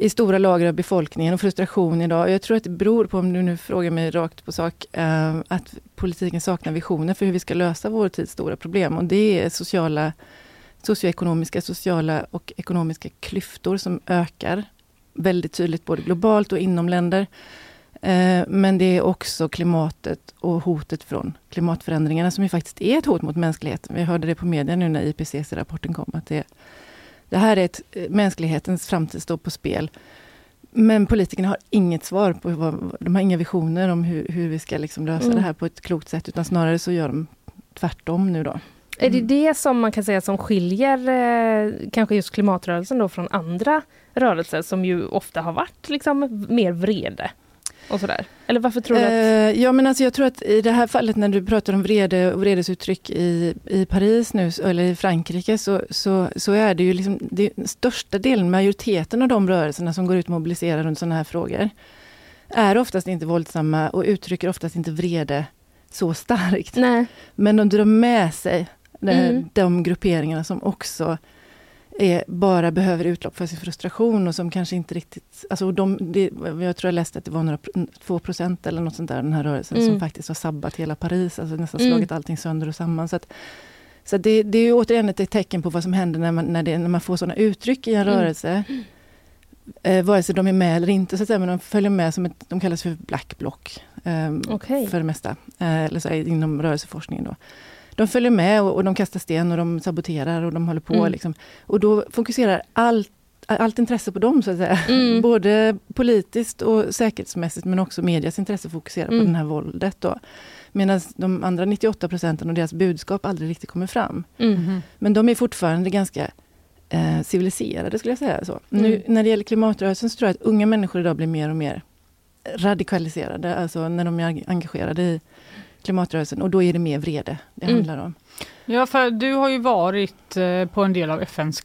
i stora lager av befolkningen och frustration idag. Jag tror att det beror på, om du nu frågar mig rakt på sak, eh, att politiken saknar visioner för hur vi ska lösa vår tids stora problem. Och det är sociala, socioekonomiska, sociala och ekonomiska klyftor som ökar väldigt tydligt både globalt och inom länder. Eh, men det är också klimatet och hotet från klimatförändringarna som ju faktiskt är ett hot mot mänskligheten. Vi hörde det på media nu när IPCC-rapporten kom. att det, det här är ett, eh, mänsklighetens framtid står på spel. Men politikerna har inget svar på vad, de har inga visioner om hur, hur vi ska liksom lösa Mm. det här på ett klokt sätt, utan snarare så gör de tvärtom nu då. Är det Mm. det som man kan säga som skiljer eh, kanske just klimatrörelsen då från andra rörelser som ju ofta har varit liksom mer vrede? Och sådär. Eller varför tror du att... Eh, ja, men alltså jag tror att i det här fallet när du pratar om vrede och vredesuttryck i, i Paris nu, eller i Frankrike, så, så, så är det ju liksom det största delen, majoriteten av de rörelserna som går ut och mobiliserar runt sådana här frågor, är oftast inte våldsamma och uttrycker oftast inte vrede så starkt. Nej. Men de drar med sig de, Mm. de grupperingarna som också är, bara behöver utlopp för sin frustration och som kanske inte riktigt... Alltså de, det, jag tror jag läste att det var några, pro- 2 procent eller något sånt där, den här rörelsen, Mm. som faktiskt har sabbat hela Paris, alltså nästan Mm. slagit allting sönder och samman. Så, att, så att det, det är ju återigen ett tecken på vad som händer när man, när det, när man får sådana uttryck i en Mm. rörelse. Eh, vare sig de är med eller inte, så att säga, men de följer med som ett, de kallas för black block. ehm, Okej. för det mesta, eh, eller så, inom rörelseforskningen. Då. De följer med och, och de kastar sten och de saboterar och de håller på. Mm. Liksom. Och då fokuserar allt, allt intresse på dem, så att säga. Mm. Både politiskt och säkerhetsmässigt, men också medias intresse fokuserar Mm. på det här våldet. Då. Medan de andra 98 procenten och deras budskap aldrig riktigt kommer fram. Mm. Mhm. Men de är fortfarande ganska eh, civiliserade, skulle jag säga. så. Nu, Mm. när det gäller klimatrörelsen så tror jag att unga människor idag blir mer och mer radikaliserade, alltså när de är eng- engagerade i klimatrörelsen. Och då är det mer vrede det Mm. handlar om. Ja, för du har ju varit eh, på en del av FNs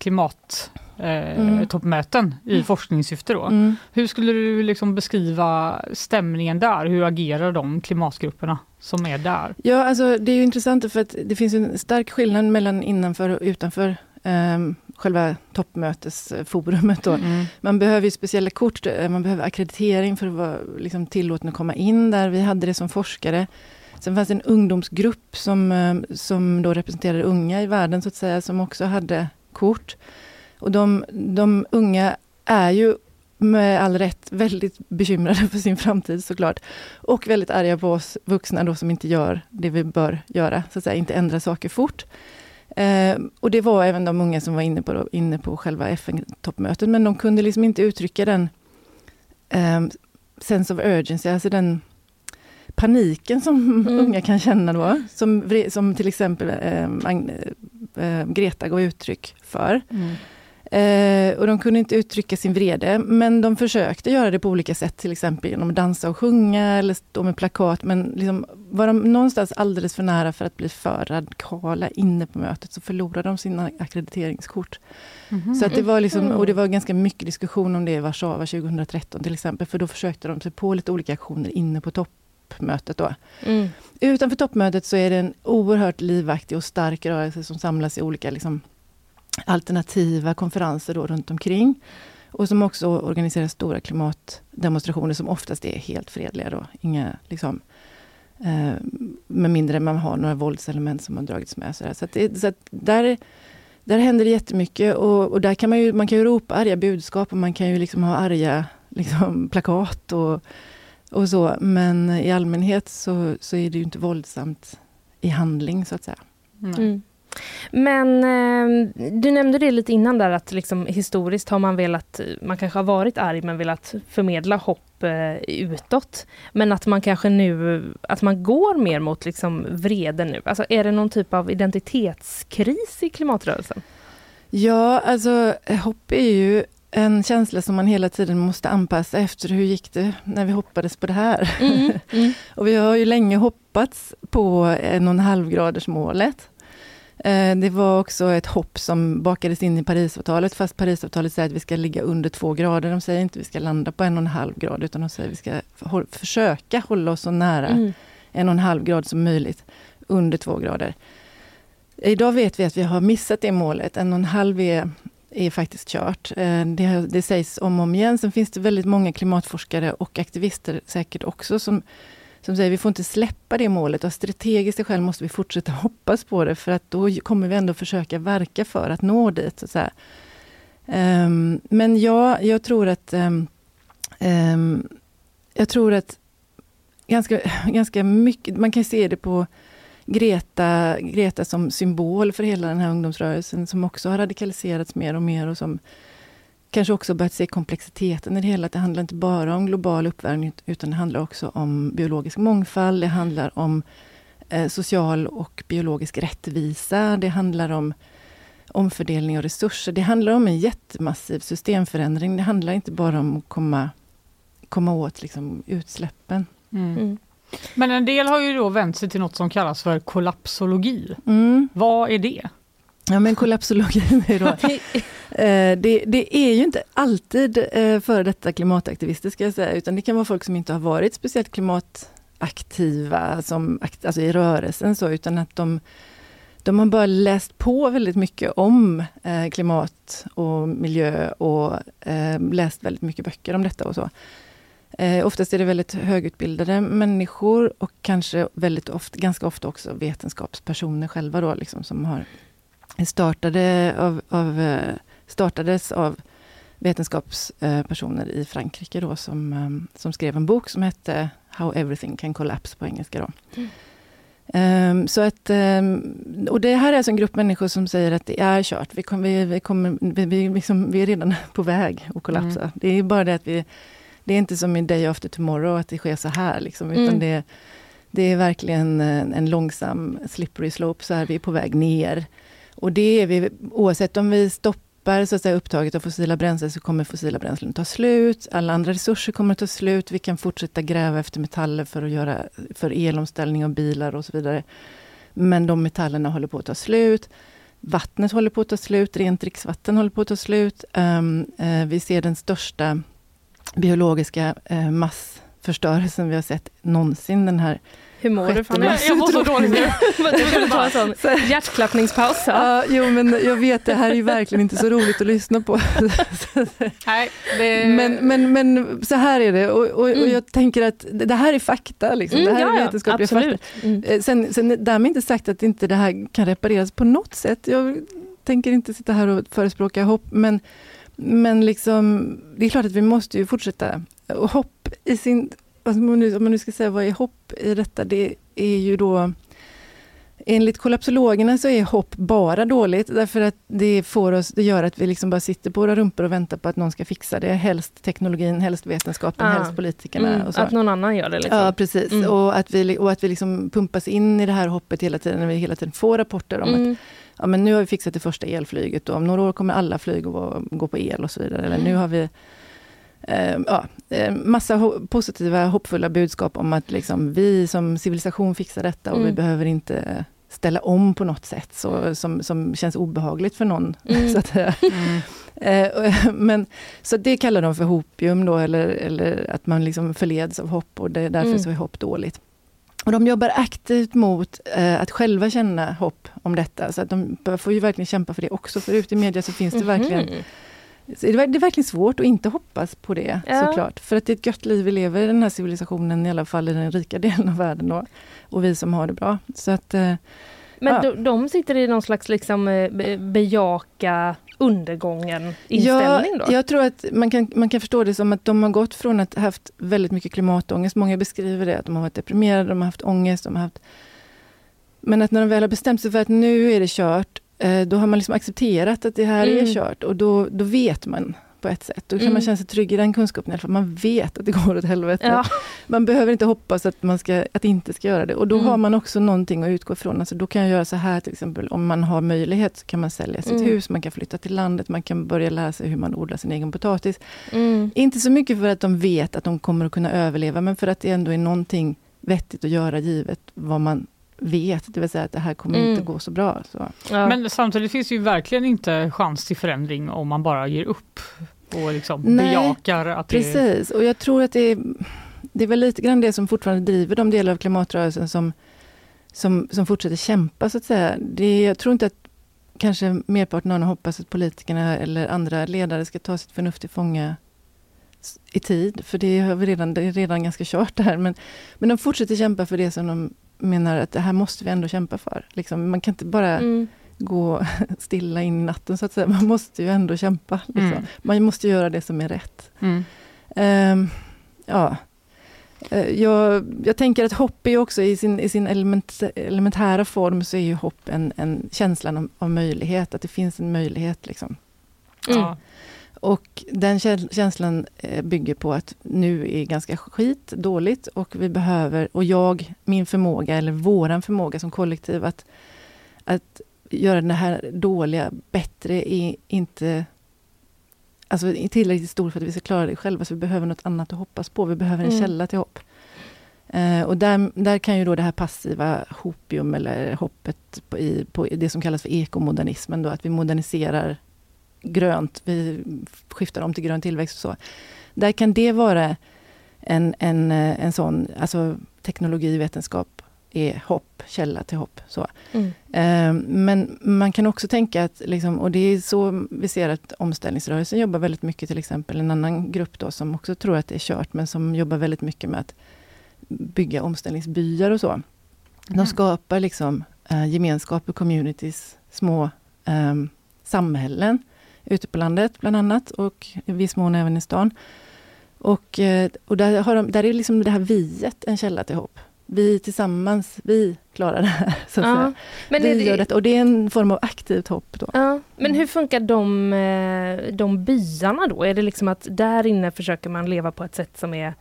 Mm. eh, toppmöten i forskningssyfte. Då. Mm. Hur skulle du liksom beskriva stämningen där? Hur agerar de klimatgrupperna som är där? Ja, alltså det är ju intressant för att det finns en stark skillnad mellan innanför och utanför um, själva toppmötesforumet. Då. Mm. Man behöver ju speciella kort, eh, man behöver akkreditering för att vara liksom, tillåten att komma in där. Vi hade det som forskare. Sen fanns det en ungdomsgrupp som, eh, som då representerade unga i världen, så att säga, som också hade kort. Och de, de unga är ju med all rätt väldigt bekymrade för sin framtid såklart. Och väldigt arga på oss vuxna då som inte gör det vi bör göra, så att säga, inte ändra saker fort. Eh, och det var även de unga som var inne på, då, inne på själva FN-toppmötet, men de kunde liksom inte uttrycka den eh, sense of urgency, alltså den paniken som Mm. unga kan känna då, som, som till exempel eh, eh, Greta gav uttryck för. Mm. Eh, och de kunde inte uttrycka sin vrede, men de försökte göra det på olika sätt, till exempel genom att dansa och sjunga eller stå med plakat. Men liksom, var de någonstans alldeles för nära för att bli för radikala inne på mötet, så förlorade de sina akkrediteringskort. Mm. Så att det var liksom, och det var ganska mycket diskussion om det i Warszawa 2013 till exempel, för då försökte de sig på lite olika aktioner inne på toppmötet. Då. Mm. Utanför toppmötet så är det en oerhört livaktig och stark rörelse som samlas i olika liksom, alternativa konferenser då runt omkring. Och som också organiserar stora klimatdemonstrationer som oftast är helt fredliga. Då. Inga, liksom, eh, med mindre man har några våldselement som har dragits med. Så, så, det, så där, där händer det jättemycket och, och där kan man ju, man kan ju ropa arga budskap och man kan ju liksom ha arga liksom, plakat och, och så. Men i allmänhet så, så är det ju inte våldsamt i handling så att säga. Mm. Men eh, du nämnde det lite innan där att liksom, historiskt har man velat, man kanske har varit arg men velat förmedla hopp eh, utåt. Men att man kanske nu, att man går mer mot liksom vrede nu. Alltså är det någon typ av identitetskris i klimatrörelsen? Ja, alltså hopp är ju en känsla som man hela tiden måste anpassa efter hur gick det när vi hoppades på det här. Mm, mm. och vi har ju länge hoppats på en och en halv graders målet. Eh, det var också ett hopp som bakades in i Parisavtalet, fast Parisavtalet säger att vi ska ligga under två grader. De säger inte att vi ska landa på en och en halv grad, utan de säger att vi ska försöka hålla oss så nära mm. en och en halv grad som möjligt, under två grader. Idag vet vi att vi har missat det målet. En och en halv är, är faktiskt kört. Eh, det, det sägs om och om igen. Sen finns det väldigt många klimatforskare och aktivister säkert också som som säger vi får inte släppa det målet. Av strategiska skäl måste vi fortsätta hoppas på det, för att då kommer vi ändå försöka verka för att nå dit. Så um, men ja, jag tror att um, um, jag tror att ganska, ganska mycket, man kan se det på Greta, Greta som symbol för hela den här ungdomsrörelsen, som också har radikaliserats mer och mer och som kanske också börjat se komplexiteten i det hela. Det handlar inte bara om global uppvärmning, utan det handlar också om biologisk mångfald. Det handlar om eh, social och biologisk rättvisa. Det handlar om omfördelning av resurser. Det handlar om en jättemassiv systemförändring. Det handlar inte bara om att komma, komma åt liksom, utsläppen. Mm. Mm. Men en del har ju då vänt sig till något som kallas för kollapsologi. Mm. Vad är det? Ja men kollapsologin är då... eh, det, det, är ju inte alltid eh, före detta klimataktivister ska jag säga, utan det kan vara folk som inte har varit speciellt klimataktiva som, alltså i rörelsen så, utan att de, de har bara läst på väldigt mycket om eh, klimat och miljö och läst väldigt mycket böcker om detta och så. Eh, oftast är det väldigt högutbildade människor och kanske väldigt ofta, ganska ofta också vetenskapspersoner själva då, liksom, som har startade av, av, eh, startades av vetenskapspersoner i Frankrike då, som, eh, som skrev en bok som hette How everything can collapse på engelska. Då. Mm. Um, så att, um, och det här är alltså en grupp människor som säger att det är kört. Vi, kom, vi, vi, kommer, vi, vi, liksom, vi är redan på väg att kollapsa. Mm. Det är bara det att vi... Det är inte som i Day After Tomorrow, att det sker så här. Liksom, utan mm. det, det är verkligen en, en långsam slippery slope, så här vi är på väg ner. Och det är vi, oavsett om vi stoppar så att säga, upptaget av fossila bränslen, så kommer fossila bränslen ta slut. Alla andra resurser kommer att ta slut. Vi kan fortsätta gräva efter metaller för att göra för elomställning av bilar och så vidare. Men de metallerna håller på att ta slut. Vattnet håller på att ta slut, rent dricksvatten håller på att ta slut. Um, uh, vi ser den största biologiska uh, massförstörelsen vi har sett någonsin. Den här hur mår du Fanny? Jag mår så dåligt nu. du ta en sån hjärtklappningspaus. Ja, jo, men jag vet, det här är ju verkligen inte så roligt att lyssna på. Nej, det... men, men, men så här är det och, och, mm. och jag tänker att det här är fakta. Liksom. Mm, det här är vetenskapliga fakta. Mm. Eh, sen, sen därmed inte sagt att inte det här kan repareras på något sätt. Jag tänker inte sitta här och förespråka hopp, men men liksom, det är klart att vi måste ju fortsätta. Och hopp i sin alltså om, man nu, om man nu ska säga vad är hopp i detta, det är ju då Enligt kollapsologerna så är hopp bara dåligt, därför att det, får oss, det gör att vi liksom bara sitter på våra rumpor och väntar på att någon ska fixa det. Helst teknologin, helst vetenskapen, ah. helst politikerna. Mm, att någon annan gör det? Liksom. Ja, precis. Mm. Och att vi, och att vi liksom pumpas in i det här hoppet hela tiden, när vi hela tiden får rapporter om mm. att ja men nu har vi fixat det första elflyget och om några år kommer alla flyg att gå på el och så vidare. Eller nu har vi eh, ja, eh, massa ho positiva, hoppfulla budskap om att liksom, vi som civilisation fixar detta och mm. vi behöver inte ställa om på något sätt så, som, som känns obehagligt för någon. Mm. så att, mm. eh, men, så det kallar de för hopium då, eller, eller att man liksom förleds av hopp och det, därför mm. så är hopp dåligt. Och de jobbar aktivt mot eh, att själva känna hopp om detta, så att de får ju verkligen kämpa för det också, för ute i media så finns det mm -hmm. verkligen det är verkligen svårt att inte hoppas på det ja. såklart. För att det är ett gött liv vi lever i den här civilisationen, i alla fall i den rika delen av världen då. Och vi som har det bra. Så att, eh, Men ja. de, de, sitter i någon slags liksom eh, bejaka undergången inställning då? Ja, jag tror att man kan, man kan förstå det som att de har gått från att ha haft väldigt mycket klimatångest. Många beskriver det, att de har varit deprimerade, de har haft ångest, de har haft men att när de väl har bestämt sig för att nu är det kört, Eh, då har man liksom accepterat att det här mm. är kört och då, då vet man på ett sätt. Då kan mm. man känna sig trygg i den kunskapen fall. Man vet att det går åt helvete. Ja. Man behöver inte hoppas att man ska, att inte ska göra det. Och då mm. har man också någonting att utgå ifrån. Alltså då kan jag göra så här till exempel, om man har möjlighet så kan man sälja sitt mm. hus, man kan flytta till landet, man kan börja lära sig hur man odlar sin egen potatis. Mm. Inte så mycket för att de vet att de kommer att kunna överleva, men för att det ändå är någonting vettigt att göra givet vad man vet, det vill säga att det här kommer mm. inte gå så bra. Så. Ja. Men samtidigt finns ju verkligen inte chans till förändring om man bara ger upp och liksom Nej, bejakar att det Precis, och jag tror att det är, det är väl lite grann det som fortfarande driver de delar av klimatrörelsen som, som, som fortsätter kämpa så att säga. Det, jag tror inte att kanske merparten av dem hoppas att politikerna eller andra ledare ska ta sitt förnuft till fånga i tid, för det, har vi redan, det är redan ganska kört det här. Men, men de fortsätter kämpa för det som de menar att det här måste vi ändå kämpa för. Liksom, man kan inte bara mm. gå stilla in i natten, så att säga. Man måste ju ändå kämpa. Liksom. Mm. Man måste göra det som är rätt. Mm. Um, ja. Eh, jag, jag, tänker att hopp är också i sin, i sin element, elementära form, så är ju hopp en, en känslan av, av möjlighet, att det finns en möjlighet. Liksom. Mm. Och den känslan eh, bygger på att nu är ganska skit, dåligt och vi behöver, och jag, min förmåga eller våran förmåga som kollektiv att, att göra det här dåliga bättre är inte alltså, tillräckligt stor för att vi ska klara det själva, så vi behöver något annat att hoppas på. Vi behöver en mm. källa till hopp. Eh, och där, där kan ju då det här passiva hopium eller hoppet på, i, på det som kallas för ekomodernismen, då, att vi moderniserar grönt, vi skiftar om till grön tillväxt och så. Där kan det vara en, en, eh, en sån, alltså teknologi, vetenskap är hopp, källa till hopp. Så. Mm. Eh, men man kan också tänka att, liksom, och det är så vi ser att omställningsrörelsen jobbar väldigt mycket, till exempel en annan grupp då som också tror att det är kört, men som jobbar väldigt mycket med att bygga omställningsbyar och så. De mm. skapar liksom eh, gemenskaper, communities, små eh, samhällen ute på landet bland annat och i viss mån även i stan. Och, eh, och där, har de, där är liksom det här viet en källa till hopp. Vi tillsammans, vi klarar det här. Så ja, men vi det, gör det, och det är en form av aktivt hopp. Då. Ja, men hur funkar de, eh, de byarna då? Är det liksom att där inne försöker man leva på ett sätt som är,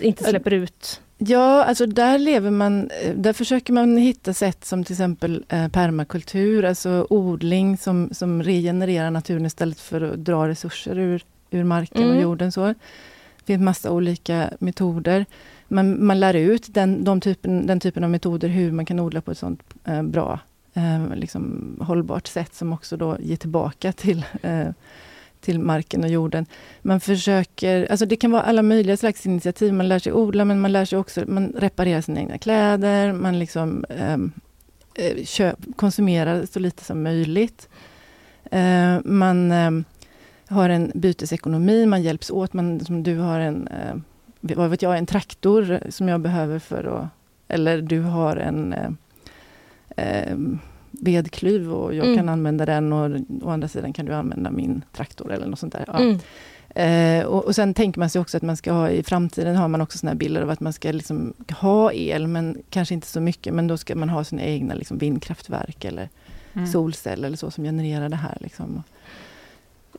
inte släpper ut Ja, alltså där lever man, där försöker man hitta sätt som till exempel eh, permakultur, alltså odling som, som regenererar naturen istället för att dra resurser ur, ur marken mm. och jorden. Så. Det finns massa olika metoder. Man, man lär ut den, de typen, den typen av metoder, hur man kan odla på ett sånt eh, bra, eh, liksom hållbart sätt som också då ger tillbaka till eh, till marken och jorden. Man försöker, alltså det kan vara alla möjliga slags initiativ. Man lär sig odla, men man lär sig också, man reparerar sina egna kläder, man liksom ehm, eh, köp, konsumerar så lite som möjligt. Eh, man eh, har en bytesekonomi, man hjälps åt. Man, som du har en, eh, vad vet jag, en traktor som jag behöver för att... Eller du har en eh, ehm, vedklyv och jag mm. kan använda den och å andra sidan kan du använda min traktor eller något sånt där. Ja. Mm. Eh, och, och, sen tänker man sig också att man ska ha i framtiden har man också såna bilder av att man ska liksom ha el, men kanske inte så mycket, men då ska man ha sina egna liksom vindkraftverk eller mm. solceller eller så som genererar det här. Liksom.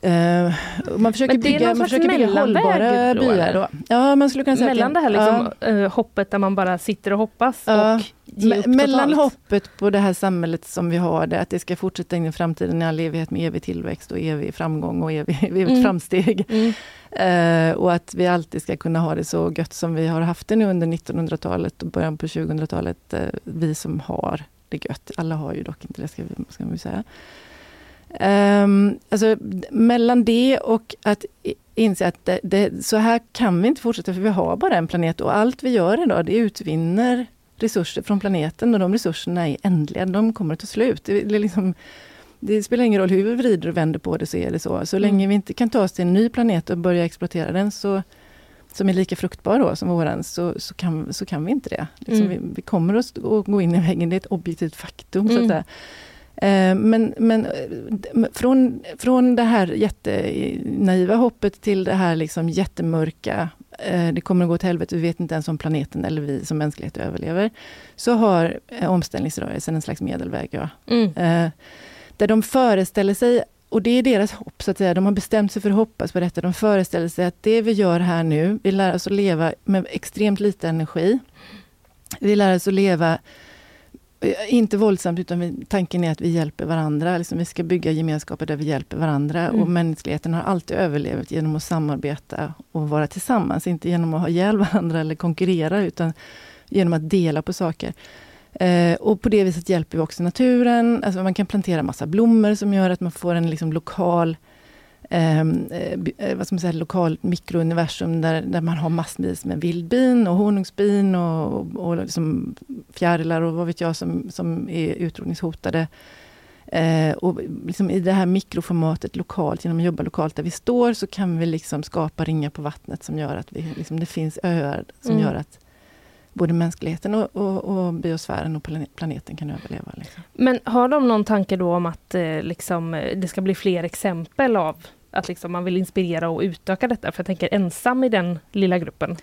Eh, man försöker bygga, man försöker bygga hållbara då, byar. Då. Ja, man skulle kunna säga Mellan det här ja, liksom, eh, hoppet där man bara sitter och hoppas Ja. och Me- mellan hoppet på det här samhället som vi har det, att det ska fortsätta in i framtiden i all evighet med evig tillväxt och evig framgång och evig, evigt Mm. framsteg. Mm. Eh, och att vi alltid ska kunna ha det så gött som vi har haft det nu under 1900-talet och början på 2000-talet. Eh, vi som har det gött. Alla har ju dock inte det, ska, vi, ska man ju säga. Ehm, alltså, mellan det och att inse att det, det, så här kan vi inte fortsätta, för vi har bara en planet och allt vi gör idag, det utvinner resurser från planeten och de resurserna är ändliga, de kommer att ta slut. Det, det, liksom, det spelar ingen roll hur vi vrider och vänder på det, så är det så. Så länge vi inte kan ta oss till en ny planet och börja exploatera den, så, som är lika fruktbar då som våran, så, så, kan, så kan vi inte det. Liksom Mm. vi, vi kommer att, gå in i väggen, det är ett objektivt faktum. Så att Mm. Men, men eh, från, från det här jättenaiva hoppet till det här liksom jättemörka, eh, det kommer att gå till helvete, vi vet inte ens om planeten eller vi som mänsklighet överlever, så har eh, omställningsrörelsen en slags medelväg. Ja. Mm. Eh, Där de föreställer sig, och det är deras hopp, så att säga, de har bestämt sig för att hoppas på detta, de föreställer sig att det vi gör här nu, vi lär oss att leva med extremt lite energi. Vi lär oss att leva eh, inte våldsamt, utan vi, tanken är att vi hjälper varandra. Liksom vi ska bygga gemenskaper där vi hjälper varandra. Mm. Och mänskligheten har alltid överlevt genom att samarbeta och vara tillsammans. Inte genom att ha ihjäl varandra eller konkurrera, utan genom att dela på saker. Eh, och på det viset hjälper vi också naturen. Alltså man kan plantera massa blommor som gör att man får en liksom lokal eh, by- eh, vad ska man säga, lokal mikrouniversum där, där man har massvis med vildbin och honungsbin och, och liksom fjärilar och vad vet jag som, som är utrotningshotade. Eh, och liksom I det här mikroformatet lokalt, genom att jobba lokalt där vi står, så kan vi liksom skapa ringar på vattnet som gör att vi, liksom, det finns öar som Mm. gör att både mänskligheten och, och, och biosfären och plane- planeten kan överleva. Liksom. Men har de någon tanke då om att eh, liksom, eh, det ska bli fler exempel av att liksom, man vill inspirera och utöka detta? För jag tänker ensam i den lilla gruppen.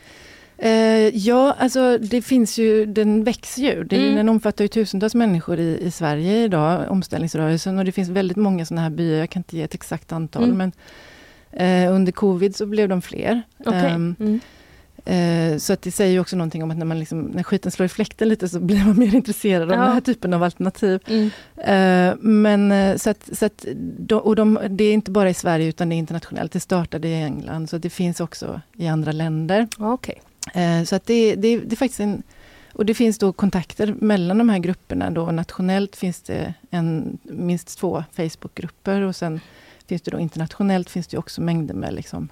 Eh, ja, alltså det finns ju, den växer ju. Det, Mm. Den omfattar ju tusentals människor i, i Sverige idag, omställningsrörelsen. Och det finns väldigt många sådana här byar, jag kan inte ge ett exakt antal, Mm. men eh, under covid så blev de fler. Okej. Ehm, Mm. Eh, så att det säger ju också någonting om att när, man liksom, när skiten slår i fläkten lite så blir man mer intresserad av Ja. den här typen av alternativ. Mm. Eh, men eh, så att, så att och de, det är inte bara i Sverige utan det är internationellt. Det startade i England så det finns också i andra länder. Eh, så att det, det, det är faktiskt en... Och det finns då kontakter mellan de här grupperna. Då nationellt finns det en, minst två Facebookgrupper och sen finns det då internationellt finns det också mängder med liksom,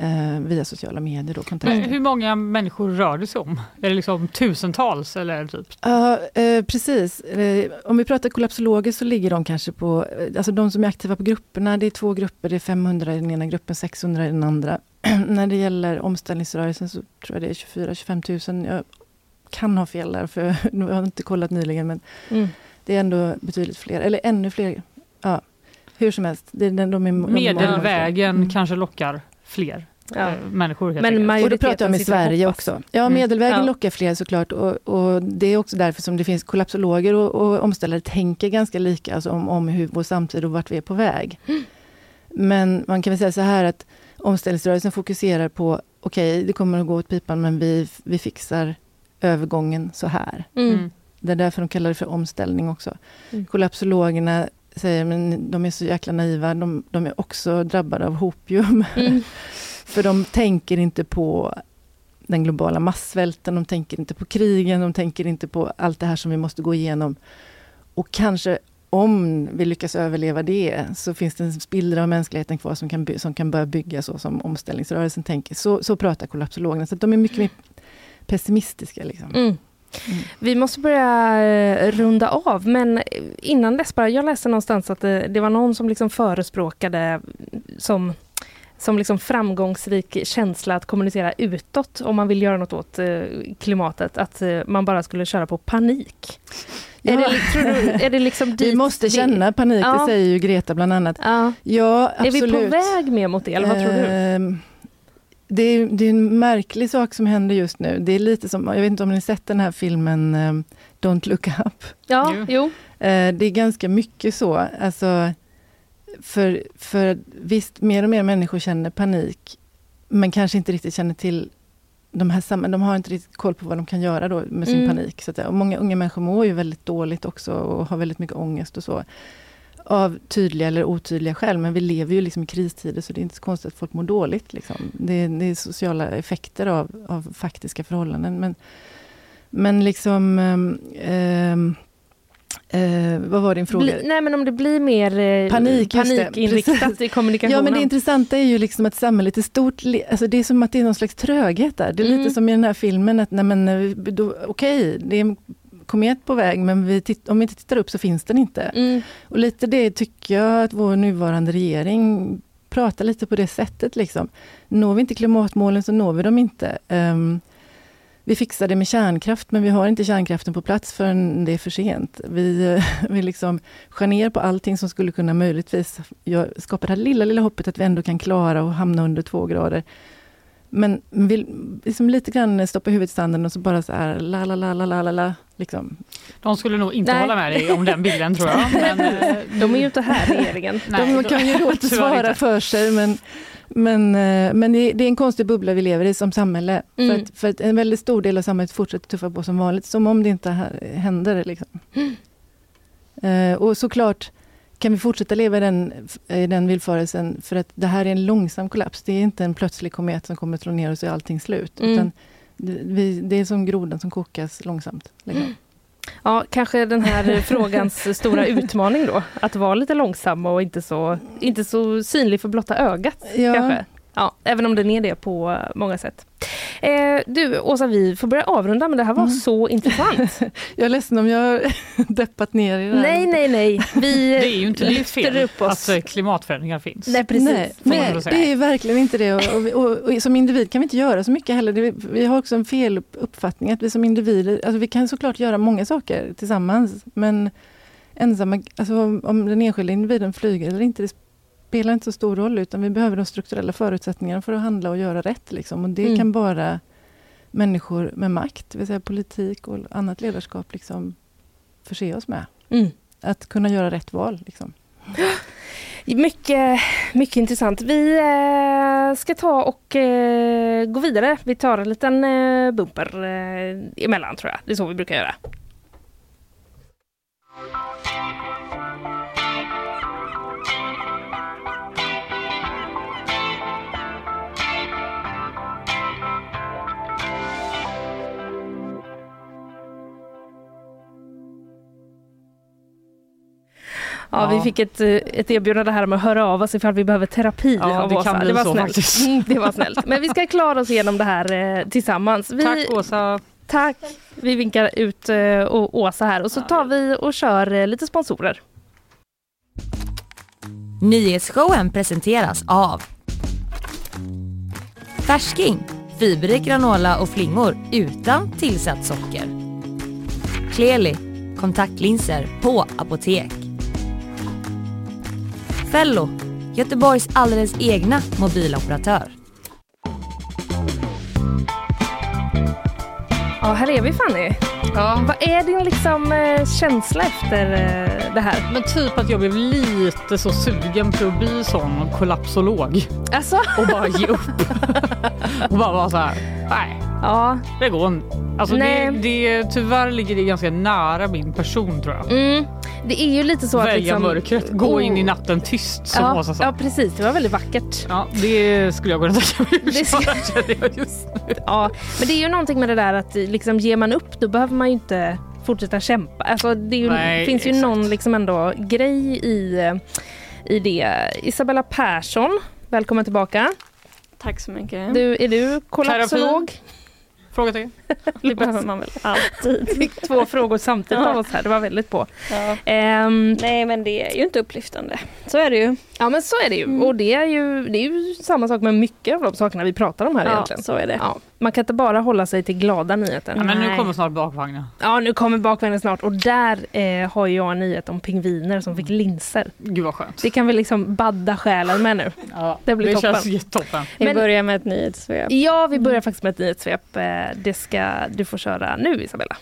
eh, via sociala medier. Då, kontakter. Men hur många människor rör det sig om? Är det liksom tusentals eller typ? Ja, eh, precis. Eh, om vi pratar kollapsologer så ligger de kanske på, eh, alltså de som är aktiva på grupperna, det är två grupper, det är 500 i den ena gruppen, 600 i den andra. När det gäller omställningsrörelsen så tror jag det är 24-25 000. Jag kan ha fel där, för jag har inte kollat nyligen, men Mm. det är ändå betydligt fler, eller ännu fler. Ja, hur som helst. Det de är, de fler. Medelvägen Mm. kanske lockar fler Ja. eh, människor. Helt Men Och då pratar jag om i Sverige hoppas. också. Ja, Mm. medelvägen Ja. lockar fler såklart. Och, och det är också därför som det finns kollapsologer och, och omställare tänker ganska lika alltså om, om hur vår samtid och vart vi är på väg. Men man kan väl säga så här att omställningsrörelsen fokuserar på, okej, det kommer att gå åt pipan, men vi, vi fixar övergången så här. Mm. Mm. Det är därför de kallar det för omställning också. Mm. Kollapsologerna säger, men de är så jäkla naiva, de, de är också drabbade av hopium. Mm. För de tänker inte på den globala massvälten, de tänker inte på krigen, de tänker inte på allt det här som vi måste gå igenom. Och kanske om vi lyckas överleva det, så finns det en spillra av mänskligheten kvar som kan, som kan börja bygga så som omställningsrörelsen tänker. Så, så pratar kollapsologerna, så de är mycket mer pessimistiska. Liksom. Mm. Vi måste börja eh, runda av, men innan dess bara, jag läste någonstans att det, det var någon som liksom förespråkade som, som liksom framgångsrik känsla att kommunicera utåt om man vill göra något åt eh, klimatet, att eh, man bara skulle köra på panik. Är, Ja. det, tror du, är det liksom dit Vi måste känna panik, Ja. det säger ju Greta bland annat. Ja. Ja, Är absolut. vi på väg mer mot det, eller vad tror du? Det är, det är en märklig sak som händer just nu. Det är lite som, jag vet inte om ni sett den här filmen ehm, Don't look up. Ja, Jo. Eh, det är ganska mycket så. Alltså, för, för visst, mer och mer människor känner panik, men kanske inte riktigt känner till de här samma, de har inte riktigt koll på vad de kan göra då med sin Mm. panik. Så att, och många unga människor mår ju väldigt dåligt också och har väldigt mycket ångest och så. Av tydliga eller otydliga skäl, men vi lever ju liksom i kristider så det är inte så konstigt att folk mår dåligt. Liksom. Det, det är sociala effekter av, av faktiska förhållanden. Men, men liksom... ehm, eh, vad var din fråga? Bli, nej men om det blir mer eh, Panik, panikinriktat i kommunikationen. Ja, men det intressanta är ju liksom att samhället är stort. Alltså det är som att det är någon slags tröghet där. Det är Mm. lite som i den här filmen, att nej men, eh, då- okej, det är en komet på väg, men vi om vi inte tittar upp så finns den inte. Mm. Och lite det tycker jag att vår nuvarande regering pratar lite på det sättet. Liksom. Når vi inte klimatmålen så når vi dem inte. Ehm, vi fixar det med kärnkraft, men vi har inte kärnkraften på plats förrän det är för sent. Vi, vi liksom skär ner på allting som skulle kunna möjligtvis skapa det här lilla, lilla hoppet att vi ändå kan klara och hamna under två grader. Men vi liksom lite grann stoppa huvudet i sanden och så bara så här la la la la la la la. Liksom. De skulle nog inte Nej. hålla med dig om den bilden tror jag. Men, eh, De är ju inte här regeringen. nej, de kan ju då inte svara inte. för sig men, men, eh, men det, är en konstig bubbla vi lever i som samhälle. Mm. För, att, för att en väldigt stor del av samhället fortsätter tuffa på som vanligt, som om det inte händer. Liksom. Eh, och såklart kan vi fortsätta leva i den, i den villfarelsen för att det här är en långsam kollaps. Det är inte en plötslig komet som kommer att slå ner och så är allting slut. Mm. Utan det, vi, det är som grodan som kokas långsamt. Liksom. Ja, kanske den här frågans stora utmaning då. Att vara lite långsam och inte så, inte så synlig för blotta ögat. Ja. Kanske. Ja, även om den är det på många sätt. Eh, du Åsa, vi får börja avrunda men det här var Mm. så intressant. Jag är ledsen om jag har deppat ner i det här. nej, nej, nej. Vi det är ju inte ditt fel att eh, klimatförändringar finns. Nej, precis. Nej, nej det är verkligen inte det. Och, och, och, och som individ kan vi inte göra så mycket heller. Det, vi har också en fel uppfattning att vi som individer, alltså vi kan såklart göra många saker tillsammans, men ensamma, alltså om, om den enskilda individen flyger eller inte, det spelar inte så stor roll, utan vi behöver de strukturella förutsättningarna för att handla och göra rätt. Liksom. Och det Mm. kan bara människor med makt, det vill säga politik och annat ledarskap, liksom, förse oss med. Mm. Att kunna göra rätt val. Liksom. Mycket, mycket intressant. Vi eh, ska ta och eh, gå vidare. Vi tar en liten eh, bumper emellan tror jag. Det är så vi brukar göra. Ja, Ja. vi fick ett, eh, ett erbjudande här om att höra av oss ifall vi behöver terapi Ja, av det Åsa. kan bli det var så snällt. Mm, det var snällt. Men vi ska klara oss igenom det här eh, tillsammans. Vi, Tack Åsa. Tack. Vi vinkar ut eh, Å- Åsa här och så tar vi och kör eh, lite sponsorer. Nyhetsshowen presenteras av Färsking, fiberrik granola och flingor utan tillsatt socker. Kleli, kontaktlinser på apotek. Fello, Göteborgs alldeles egna mobiloperatör. Ja, här är vi Fanny. Ja. Vad är din liksom, eh, känsla efter eh, det här? Men typ att jag blev lite så sugen på att bli sån kollapsolog Alltså, och bara ge upp. och bara vara så här, nej ja. det går inte. Alltså Nej. det, det, tyvärr ligger det ganska nära min person tror jag. Mm. Det är ju lite så att... Välja Liksom, mörkret, gå in i Oh. natten tyst som Ja, Åsa sa. ja, precis. Det var väldigt vackert. Ja, det skulle jag kunna tänka mig Det jag just nu. Ja, men det är ju någonting med det där att liksom, ger man upp då behöver man ju inte fortsätta kämpa. Alltså, det ju, Nej, finns ju exakt. någon liksom ändå grej i, i det. Isabella Persson, välkommen tillbaka. Tack så mycket. Du, är du kollapsolog? Frågetecken. det behöver man väl alltid. Fick två frågor samtidigt av oss här, det var väldigt på. Ja. Ehm, Nej men det är ju inte upplyftande. Så är det ju. ja men så är det ju. Och det är ju, det är ju samma sak med mycket av de sakerna vi pratar om här Ja, egentligen. så är det. Ja, man kan inte bara hålla sig till glada nyheter. Ja, men nu kommer snart bakvagnen. Ja, nu kommer bakvagnen snart och där eh, har jag en nyhet om pingviner som fick linser. Gud vad skönt. Det kan vi liksom badda själen med nu. Ja, det blir det toppen. känns jättetoppen. Vi Men- börjar med ett nyhetssvep. Ja, vi börjar faktiskt med ett nyhetssvep. Eh, det ska du få köra nu Isabella.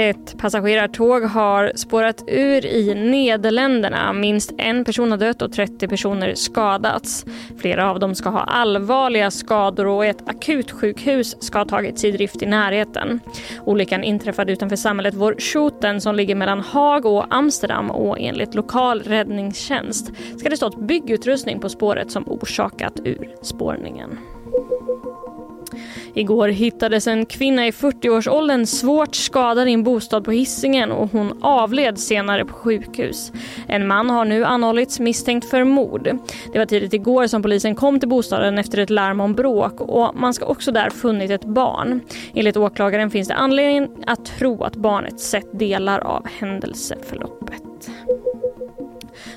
Ett passagerartåg har spårat ur i Nederländerna. Minst en person har dött och 30 personer skadats. Flera av dem ska ha allvarliga skador och ett akutsjukhus ska ha tagits i drift i närheten. Olyckan inträffade utanför samhället Vorschoten som ligger mellan Haag och Amsterdam och enligt lokal räddningstjänst ska det stått byggutrustning på spåret som orsakat urspårningen. Igår hittades en kvinna i 40-årsåldern svårt skadad i en bostad på Hisingen och hon avled senare på sjukhus. En man har nu anhållits misstänkt för mord. Det var tidigt igår som polisen kom till bostaden efter ett larm om bråk och man ska också där funnit ett barn. Enligt åklagaren finns det anledning att tro att barnet sett delar av händelseförloppet.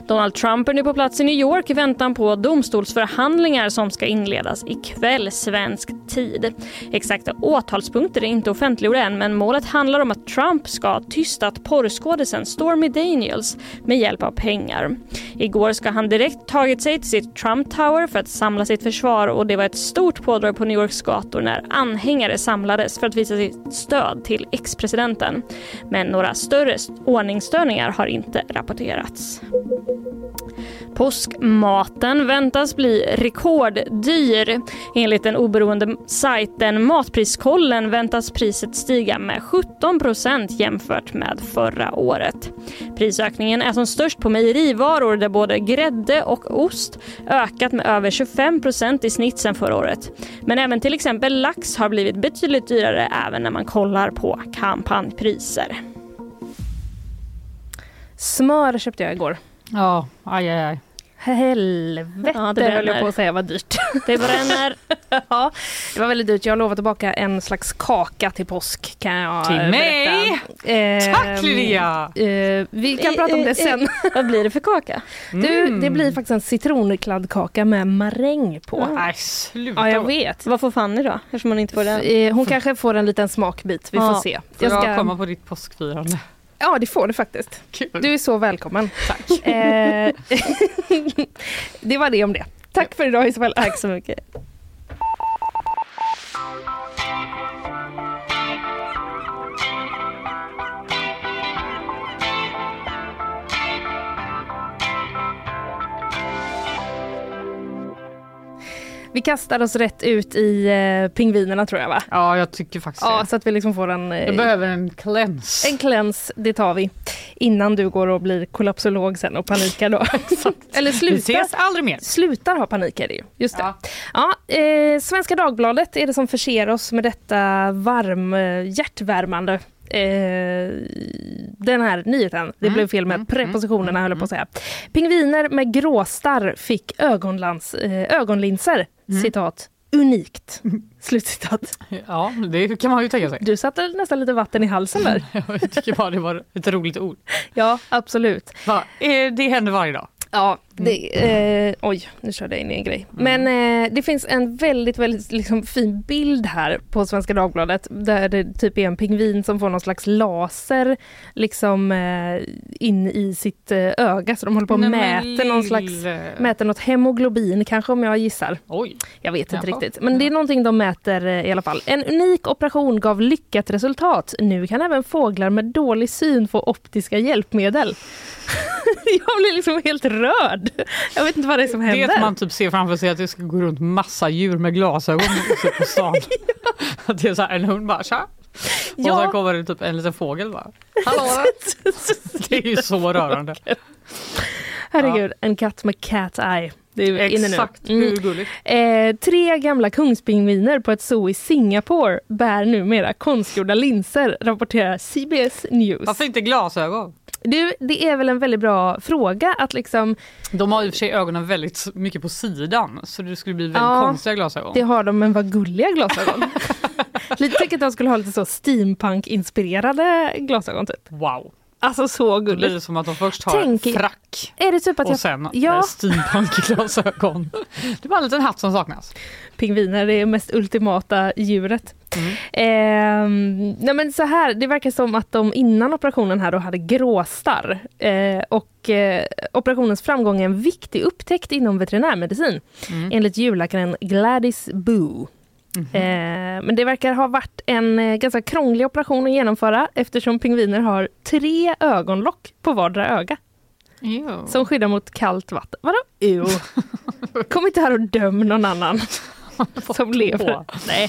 Donald Trump är nu på plats i New York i väntan på domstolsförhandlingar som ska inledas ikväll svensk tid. Exakta åtalspunkter är inte offentliggjorda än men målet handlar om att Trump ska ha tystat porrskådisen Stormy Daniels med hjälp av pengar. Igår ska han direkt tagit sig till sitt Trump Tower för att samla sitt försvar och det var ett stort pådrag på New Yorks gator när anhängare samlades för att visa sitt stöd till ex-presidenten. Men några större ordningsstörningar har inte rapporterats. Påskmaten väntas bli rekorddyr. Enligt den oberoende sajten Matpriskollen väntas priset stiga med 17% jämfört med förra året. Prisökningen är som störst på mejerivaror där både grädde och ost ökat med över 25% i snitt sen förra året. Men även till exempel lax har blivit betydligt dyrare även när man kollar på kampanjpriser. Smör köpte jag igår. Ja, aj, aj, aj. Helvete Ja, det höll jag på att säga var dyrt. Det bränner. ja, det var väldigt dyrt. Jag har lovat att baka en slags kaka till påsk kan jag Till eh, mig? berätta. Tack Ehm, Linnea! eh, vi kan Eh, prata om eh, det sen. Vad blir det för kaka? Du, Mm. det blir faktiskt en citronkladdkaka med maräng på. Nej, sluta. Ja, jag vet. Vad får Fanny då? Eftersom hon inte får den. Eh, Hon kanske får en liten smakbit, vi får Ja. se. Får jag, ska- komma på ditt påskfirande? Ja, det får du faktiskt. Kul. Du är så välkommen. Tack. Eh, det var det om det. Tack för idag Isabella. Tack så mycket. Vi kastar oss rätt ut i eh, pingvinerna tror jag va? Ja, jag tycker faktiskt Ja, det. så att vi liksom får en, Jag eh, behöver en cleanse. en cleanse, det tar vi. Innan du går och blir kollapsolog sen och panikar då. Eller Vi slutar, ses aldrig mer. slutar ha panik är det ju. Just det. Ja. Ja, eh, Svenska Dagbladet är det som förser oss med detta varm, eh, hjärtvärmande eh, den här nyheten. Det Mm, blev fel med mm, prepositionerna mm, höll jag på att säga. Pingviner med gråstarr fick ögonlans, eh, ögonlinser. Mm. Citat. Unikt. Slutcitat. Ja, det kan man ju tänka sig. Du satte nästan lite vatten i halsen där. Jag tycker bara det var ett roligt ord. Ja, absolut. Va? Eh, Det händer varje dag. Ja, det, eh, oj, nu körde jag in i en grej. Men eh, det finns en väldigt, väldigt liksom, fin bild här på Svenska Dagbladet där det typ är en pingvin som får någon slags laser liksom eh, in i sitt eh, öga så de håller på och Nej, mäter någon slags Mäter något hemoglobin kanske om jag gissar. Oj. Jag vet inte Jaha. riktigt. Men det är någonting de mäter eh, i alla fall. En unik operation gav lyckat resultat. Nu kan även fåglar med dålig syn få optiska hjälpmedel. jag blir liksom helt rörd. Jag vet inte vad det är som Det händer. är att man typ ser framför sig att det ska gå runt massa djur med glasögon på stan. Att det är så här, en hund bara tja. Och Ja. sen kommer det typ en liten fågel bara. Hallå Det är ju så rörande. Herregud, en katt med cat eye. Det är. Exakt, Mm. hur gulligt? Eh, tre gamla kungspingviner på ett zoo i Singapore bär numera konstgjorda linser, rapporterar CBS News. Varför inte glasögon? Du, det är väl en väldigt bra fråga att liksom, De har i och för sig ögonen väldigt mycket på sidan så det skulle bli väldigt Ja, konstiga glasögon. det har de men vad gulliga glasögon. lite tycker att de skulle ha lite så steampunk-inspirerade glasögon typ. Wow. Alltså så Det blir gulligt. det som att de först har Tänk frack Är det typ att och jag, sen Ja. steampunk-glasögon. Det är bara en liten hatt som saknas. pingviner är mest ultimata djuret? Mm. Ehm, nej men så här, det verkar som att de innan operationen här då hade gråstarr. Eh, och eh, operationens framgång är en viktig upptäckt inom veterinärmedicin Mm. enligt djurläkaren Gladys Boo. Eh, men det verkar ha varit en eh, ganska krånglig operation att genomföra eftersom pingviner har tre ögonlock på vardera öga Jo. som skyddar mot kallt vatten. Vadå? Jo. Kom inte här och döm någon annan som lever. Nej.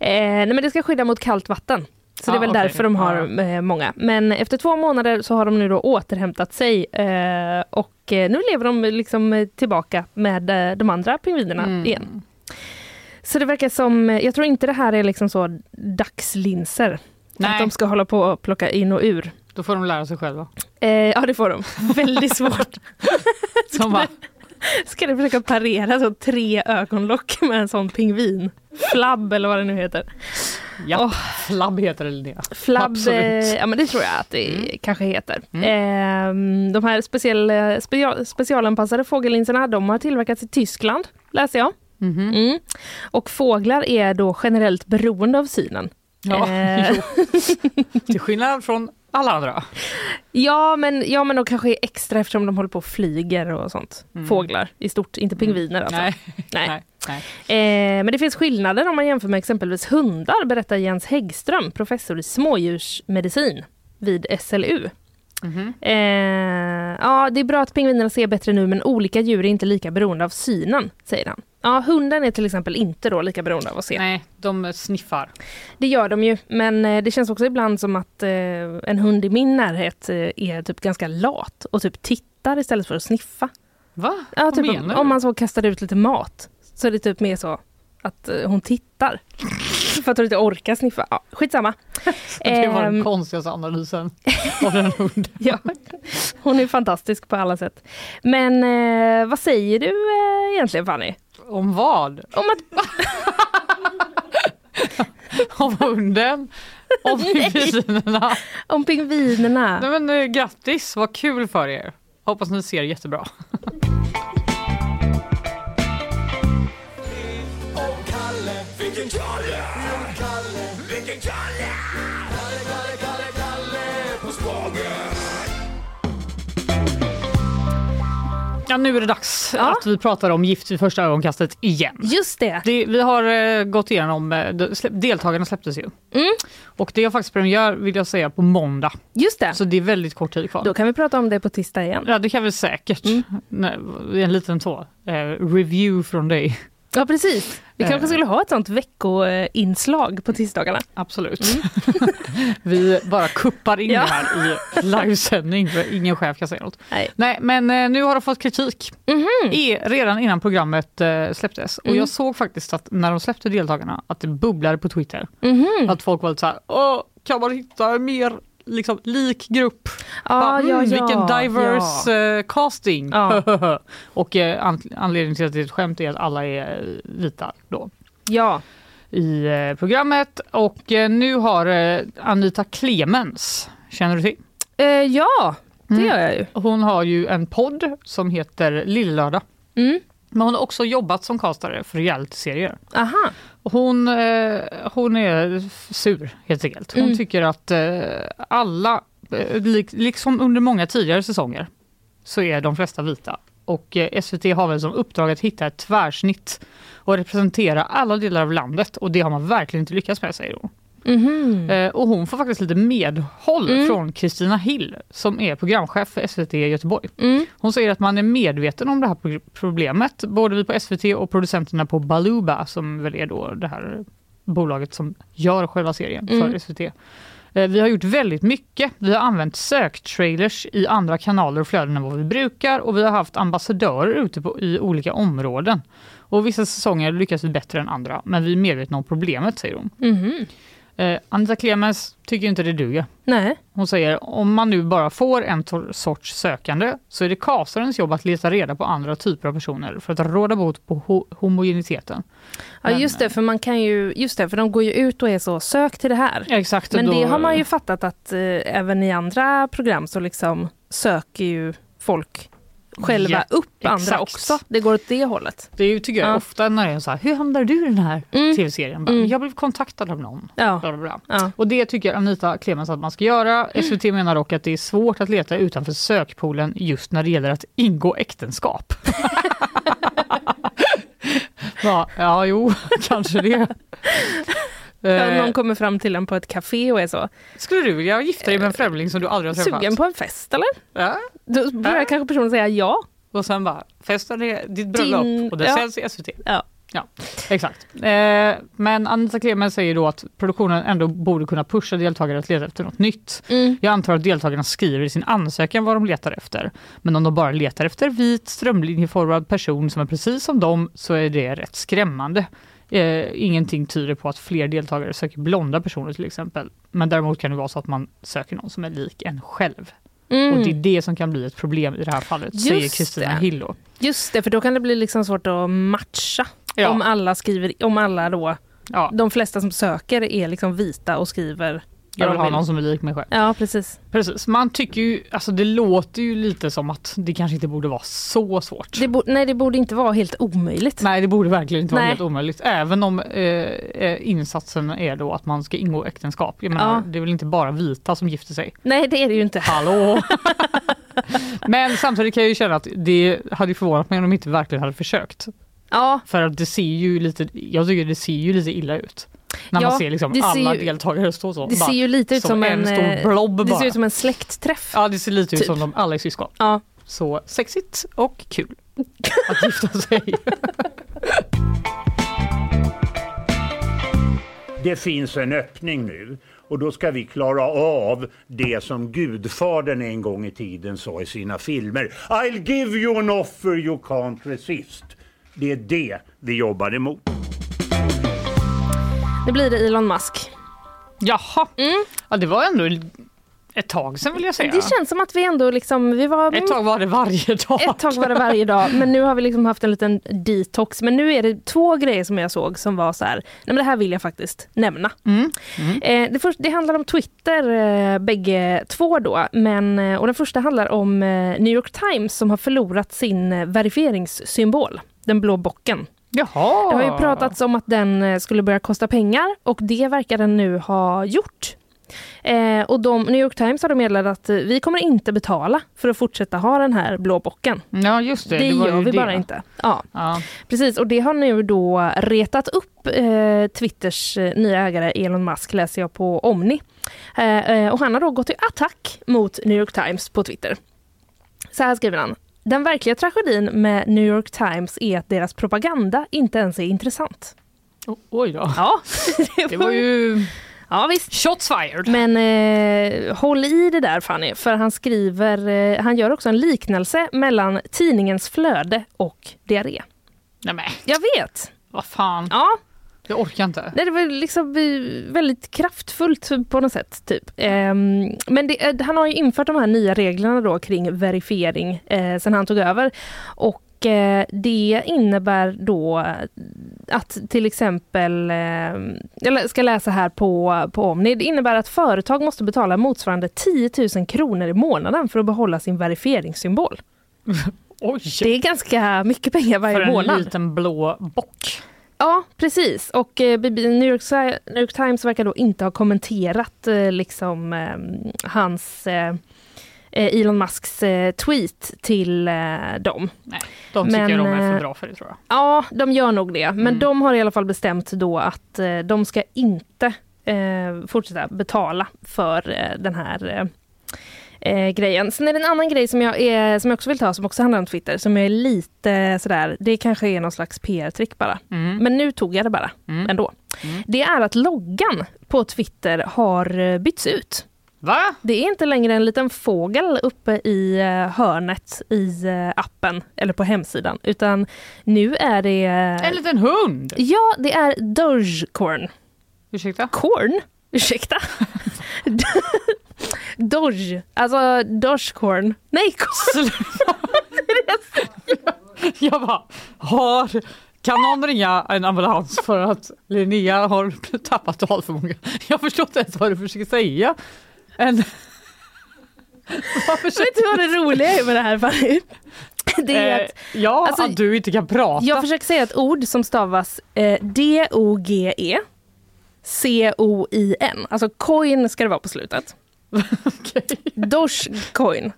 Eh, nej, men det ska skydda mot kallt vatten. Så det är Ja, väl okej. därför de har eh, många. Men efter två månader så har de nu då återhämtat sig eh, och eh, nu lever de liksom eh, tillbaka med de andra pingvinerna Mm. igen. Så det verkar som, eh, jag tror inte det här är liksom så dagslinser. Att Nej. de ska hålla på och plocka in och ur. Då får de lära sig själva. Eh, ja det får de. Väldigt svårt. Som bara, Ska du försöka parera så tre ögonlock med en sån pingvin? Flabb eller vad det nu heter. ja, Åh. flabb heter det Linnea. Flabb, Absolut. eh, ja men det tror jag att det kanske heter. Eh, de här speciell, eh, special, specialanpassade fågellinserna de har tillverkats i Tyskland, läser jag. Mhm. Mm. Och fåglar är då generellt beroende av synen. Ja, Eh. Till skillnad från alla andra. Ja men, ja men de kanske är extra eftersom de håller på och flyger och sånt. Fåglar i stort, inte pingviner alltså. Nej. Nej. Eh, men det finns skillnader om man jämför med exempelvis hundar, berättar Jens Häggström, professor i smådjursmedicin vid SLU. Mhm. Eh, ja, det är bra att pingvinerna ser bättre nu, men olika djur är inte lika beroende av synen, säger han. Ja, hunden är till exempel inte då lika beroende av att se. Nej, de sniffar. Det gör de ju, men eh, det känns också ibland som att eh, en hund i min närhet eh, är typ ganska lat och typ tittar istället för att sniffa. Va? Ja, Vad typ menar om, du? om man så kastar ut lite mat så är det typ mer så att hon tittar. för att hon inte orkar sniffa. Ja, skitsamma. Det var den Ehm, konstigaste analysen av den hunden. ja, hon är fantastisk på alla sätt. Men vad säger du egentligen Fanny? Om vad? Om att, Om hunden? Om pingvinerna? om pingvinerna? Nej, men, eh, grattis, vad kul för er. Hoppas ni ser jättebra. Ja, nu är det dags Ja. att vi pratar om Gift vid första ögonkastet igen. Just det. Det, vi har eh, gått igenom, eh, deltagarna släpptes ju. Mm. Och det har faktiskt premiär vill jag säga på måndag. Just det. Så det är väldigt kort tid kvar. Då kan vi prata om det på tisdag igen. Ja det kan vi säkert. Mm. Nej, en liten så, eh, review från dig. Ja precis. Vi kanske Eh. skulle ha ett sånt veckoinslag på tisdagarna. Absolut. vi bara kuppar in Ja. det här i livesändning för ingen chef kan säga något. Nej. Nej men eh, nu har de fått kritik Mhm. i, redan innan programmet eh, släpptes. Och Mm. jag såg faktiskt att när de släppte deltagarna att det bubblade på Twitter. Mhm. Att folk var lite så här, Åh, kan man hitta mer liksom, lik grupp? Ja, Bara, ja, mm, ja, vilken diverse ja. eh, casting! Ja. och eh, an- anledningen till att det är ett skämt är att alla är eh, vita då Ja. i programmet. Och nu har Anita Clemens, känner du till? Eh, ja, det Mm. gör jag ju. Hon har ju en podd som heter Lillördag. Mm. Men hon har också jobbat som castare för realityserier. Aha. Hon, eh, hon är sur helt enkelt. Hon Mm. tycker att eh, alla, eh, lik, liksom under många tidigare säsonger, så är de flesta vita. Och eh, SVT har väl som uppdrag att hitta ett tvärsnitt och representera alla delar av landet och det har man verkligen inte lyckats med säger hon. Mhm. Eh, och hon får faktiskt lite medhåll Mm. från Kristina Hill som är programchef för SVT Göteborg. Mm. Hon säger att man är medveten om det här pro- problemet, både vi på SVT och producenterna på Baluba som väl är då det här bolaget som gör själva serien Mm. för SVT. Eh, Vi har gjort väldigt mycket. Vi har använt söktrailers i andra kanaler och flöden än vad vi brukar och vi har haft ambassadörer ute på, i olika områden. Och vissa säsonger lyckas vi bättre än andra, men vi är medvetna om problemet, säger hon. Mhm. Eh, Anita Clemens tycker inte det duger. Nej. Hon säger om man nu bara får en sorts sökande så är det castarens jobb att leta reda på andra typer av personer för att råda bot på ho- homogeniteten. Ja Men, just det, för man kan ju, just det, för de går ju ut och är så, sök till det här. Exakt. Men då- det har man ju fattat att eh, även i andra program så liksom söker ju folk själva Ja, upp andra exakt. också. Det går åt det hållet. Det tycker jag Ja. ofta när det är så här, hur hamnar du i den här Mm. tv-serien? Mm. Jag blev kontaktad av någon. Ja. Bla, bla, bla. Och det tycker Anita Clemens att man ska göra. Mm. SVT menar dock att det är svårt att leta utanför sökpoolen just när det gäller att ingå äktenskap. Ja, ja jo, kanske det. Ja, Eh, någon kommer fram till en på ett café och är så. Skulle du vilja gifta dig med en främling som du aldrig har träffat? Sugen på en fest eller? Ja. Då börjar Ja. kanske personen säga ja. Och sen bara, festen är ditt bröllop Din- och det ja. säljs i SVT. Ja. Ja, exakt. Eh, men Anita Clemens säger då att produktionen ändå borde kunna pusha deltagare att leta efter något nytt. Mm. Jag antar att deltagarna skriver i sin ansökan vad de letar efter. Men om de bara letar efter vit strömlinjeformad person som är precis som dem så är det rätt skrämmande. Eh, ingenting tyder på att fler deltagare söker blonda personer till exempel. Men däremot kan det vara så att man söker någon som är lik en själv. Mm. Och det är det som kan bli ett problem i det här fallet, Just säger Kristina. Hillo. Just det, för då kan det bli liksom svårt att matcha. Ja. Om alla skriver, om alla då, Ja, de flesta som söker är liksom vita och skriver jag vill ha någon som är lik mig själv. Ja, precis. Precis, man tycker ju, alltså det låter ju lite som att det kanske inte borde vara så svårt. Det nej, det borde inte vara helt omöjligt. Nej, det borde verkligen inte vara Nej. helt omöjligt. Även om eh, eh, insatsen är då att man ska ingå äktenskap. Jag menar, Ja. Det är väl inte bara vita som gifter sig. Nej, det är det ju inte. Hallå! Men samtidigt kan jag ju känna att det hade förvånat mig om de inte verkligen hade försökt. Ja, För att det ser ju lite, jag tycker det ser ju lite illa ut. När Ja, man ser liksom ser alla ju- deltagare stå så. det bara, ser ju lite ut som som, en stor eh, blob Det bara. ser ut som en släktträff. Ja, det ser lite ut Typ. som de alla är syskon. Ja. Så sexigt och kul att gifta sig. Det finns en öppning nu och då ska vi klara av det som Gudfadern en gång i tiden sa i sina filmer. I'll give you an offer you can't resist. Det är det vi jobbar emot. Nu blir det Elon Musk. Jaha, ja, det var ändå ett tag sedan vill jag säga. Mm. Det känns som att vi ändå liksom, vi var Ett tag var det varje dag. Ett tag var det varje dag, men nu har vi liksom haft en liten detox. Men nu är det två grejer som jag såg som var så här, nej men det här vill jag faktiskt nämna. Mm. Eh, det, först, det handlar om Twitter eh, bägge två då, men, eh, och den första handlar om eh, New York Times som har förlorat sin eh, verifieringssymbol, den blå bocken. Jaha. Det har ju pratats om att den eh, skulle börja kosta pengar och det verkar den nu ha gjort. Eh, och de, New York Times har meddelat att eh, vi kommer inte betala för att fortsätta ha den här blå bocken. Ja just det. Det, det gör vi det. bara inte. Ja, Ja. precis. Och det har nu då retat upp eh, Twitters eh, nya ägare Elon Musk, läser jag på Omni. Eh, och han har då gått till attack mot New York Times på Twitter. Så här skriver han. Den verkliga tragedin med New York Times är att deras propaganda inte ens är intressant. O- Oj då. Ja, Det var ju Ja visst. shots fired. Men eh, håll i det där Fanny, för han skriver, eh, han gör också en liknelse mellan tidningens flöde och diarré. Nej men Jag vet! vad fan, Ja, jag orkar inte. det var liksom eh, väldigt kraftfullt på något sätt. Typ. Ehm, men det, eh, han har ju infört de här nya reglerna då kring verifiering eh, sen han tog över. Och det innebär då att till exempel, jag ska läsa här på, på Omni, det innebär att företag måste betala motsvarande 10 000 kronor i månaden för att behålla sin verifieringssymbol. Oj! Det är ganska mycket pengar varje för en månad. liten blå bock. Ja, precis. Och eh, New, York, New York Times verkar då inte ha kommenterat eh, liksom, eh, hans eh, Elon Musks tweet till dem. Nej, de tycker Men, de är för bra för det tror jag. Ja, de gör nog det. Men Mm. de har i alla fall bestämt då att de ska inte fortsätta betala för den här eh, grejen. Sen är det en annan grej som jag, är, som jag också vill ta, som också handlar om Twitter, som är lite sådär, det kanske är någon slags PR-trick bara. Mm. Men nu tog jag det bara Mm. ändå. Mm. Det är att loggan på Twitter har eh, bytts ut. Va? Det är inte längre en liten fågel uppe i eh, hörnet i eh, appen eller på hemsidan, utan nu är det... En liten hund? Ja, det är Dogecoin. Ursäkta? Corn? Ursäkta? Doge, alltså Dogecoin. Nej, corn. Jag bara, har, kan någon ringa en ambulans för att Linnea har tappat talförmåga? Jag förstår inte ens vad du försöker säga. En... Vet du vad det roliga är med det här Fanny? Det är Eh, att ja, alltså, att du inte kan prata. jag försöker säga ett ord som stavas eh, D-O-G-E C-O-I-N. Alltså coin ska det vara på slutet. Okej. Dogecoin.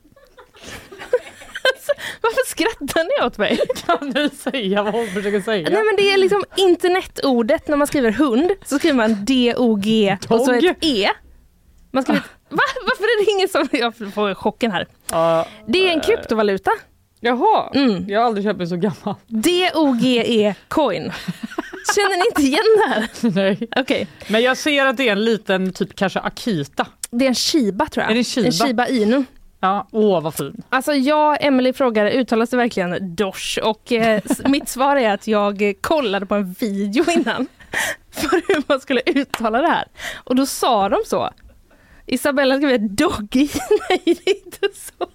alltså, varför skrattar ni åt mig? Kan du säga vad hon försöker säga? Nej men det är liksom internetordet när man skriver hund så skriver man D-O-G och så ett E. Man skriver ett, va? Varför är det ingen som, jag får chocken här. Ja, Det är en kryptovaluta. jaha, Mm. jag har aldrig känt mig så gammal. D-O-G-E coin. Känner ni inte igen det här? Nej. Okej, Men jag ser att det är en liten typ kanske Akita. Det är en shiba tror jag. Är det shiba? En shiba inu. Ja, åh vad fin. Alltså jag Emily frågade, uttalas det verkligen dosh? Och eh, mitt svar är att jag kollade på en video innan för hur man skulle uttala det här. Och då sa de så. Isabella skrev doggy. Nej det är inte så.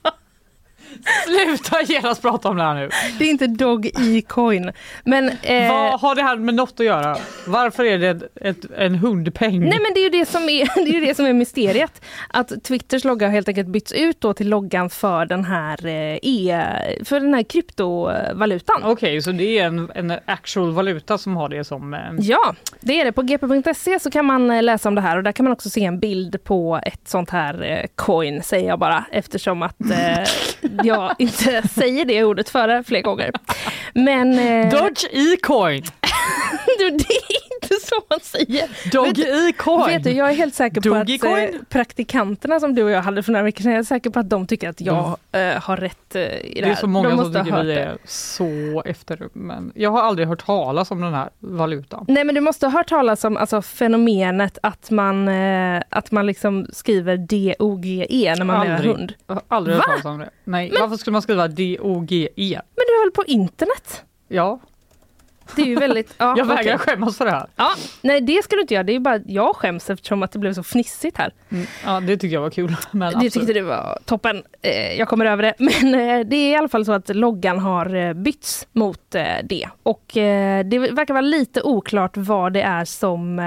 Sluta genast prata om det här nu. Det är inte dog i coin. Men, eh, Vad har det här med något att göra? Varför är det ett, ett, en hundpeng? Nej men det är ju det som är, det är, det som är mysteriet. Att Twitters logga har helt enkelt bytts ut då till loggan för den här, eh, e, för den här kryptovalutan. Okej, så det är en, en actual valuta som har det som... Eh, Ja, det är det. På gp.se så kan man eh, läsa om det här och där kan man också se en bild på ett sånt här eh, coin, säger jag bara, eftersom att eh, jag inte säger det ordet före fler gånger. Men eh, Dodge e-coin! du, det inte så man säger. Dog e-coin! Vet du, jag är helt säker på att eh, Dogecoin? praktikanterna som du och jag hade för några veckor sedan, jag är säker på att de tycker att jag eh, har rätt eh, i det, det är här. så många som tycker vi det. är så efter. Men jag har aldrig hört talas om den här valutan. Nej men du måste ha hört talas om alltså, fenomenet att man, eh, att man liksom skriver D-O-G-E när man menar Aldrig. hund. Jag har aldrig hört Va? talas om det. Nej, varför skulle man skriva D-O-G-E? Men du höll på internet. Ja, Det är ju väldigt... Ja, jag vägrar okej. skämmas för det här. Ja, nej det ska du inte göra, det är bara jag skäms eftersom att det blev så fnissigt här. Mm, Ja, det tycker jag var kul. Men Det tyckte du var toppen. Eh, jag kommer över det. Men eh, det är i alla fall så att loggan har eh, bytts mot det. Och det verkar vara lite oklart vad det är som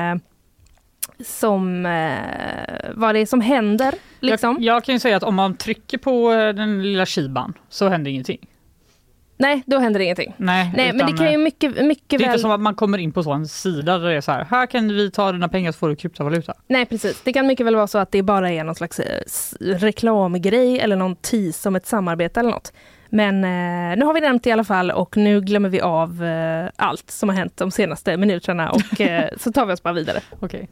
som eh, vad det är som händer. Liksom. jag, jag kan ju säga att om man trycker på den lilla shiban så händer ingenting. Nej, då händer ingenting. Nej, Nej, men utan, det kan ju eh, mycket, mycket det är väl... inte som att man kommer in på så en sida där det är så här, här kan vi ta dina pengar så får du kryptovaluta. Nej precis, det kan mycket väl vara så att det bara är någon slags eh, reklamgrej eller någon tease om ett samarbete eller något. Men eh, nu har vi nämnt i alla fall och nu glömmer vi av eh, allt som har hänt de senaste minuterna och eh, så tar vi oss bara vidare. Okej.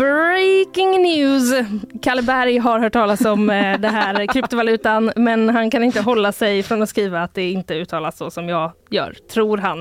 Number Breaking news! Kalle Berg har hört talas om eh, det här kryptovalutan men han kan inte hålla sig från att skriva att det inte uttalas så som jag gör, tror han.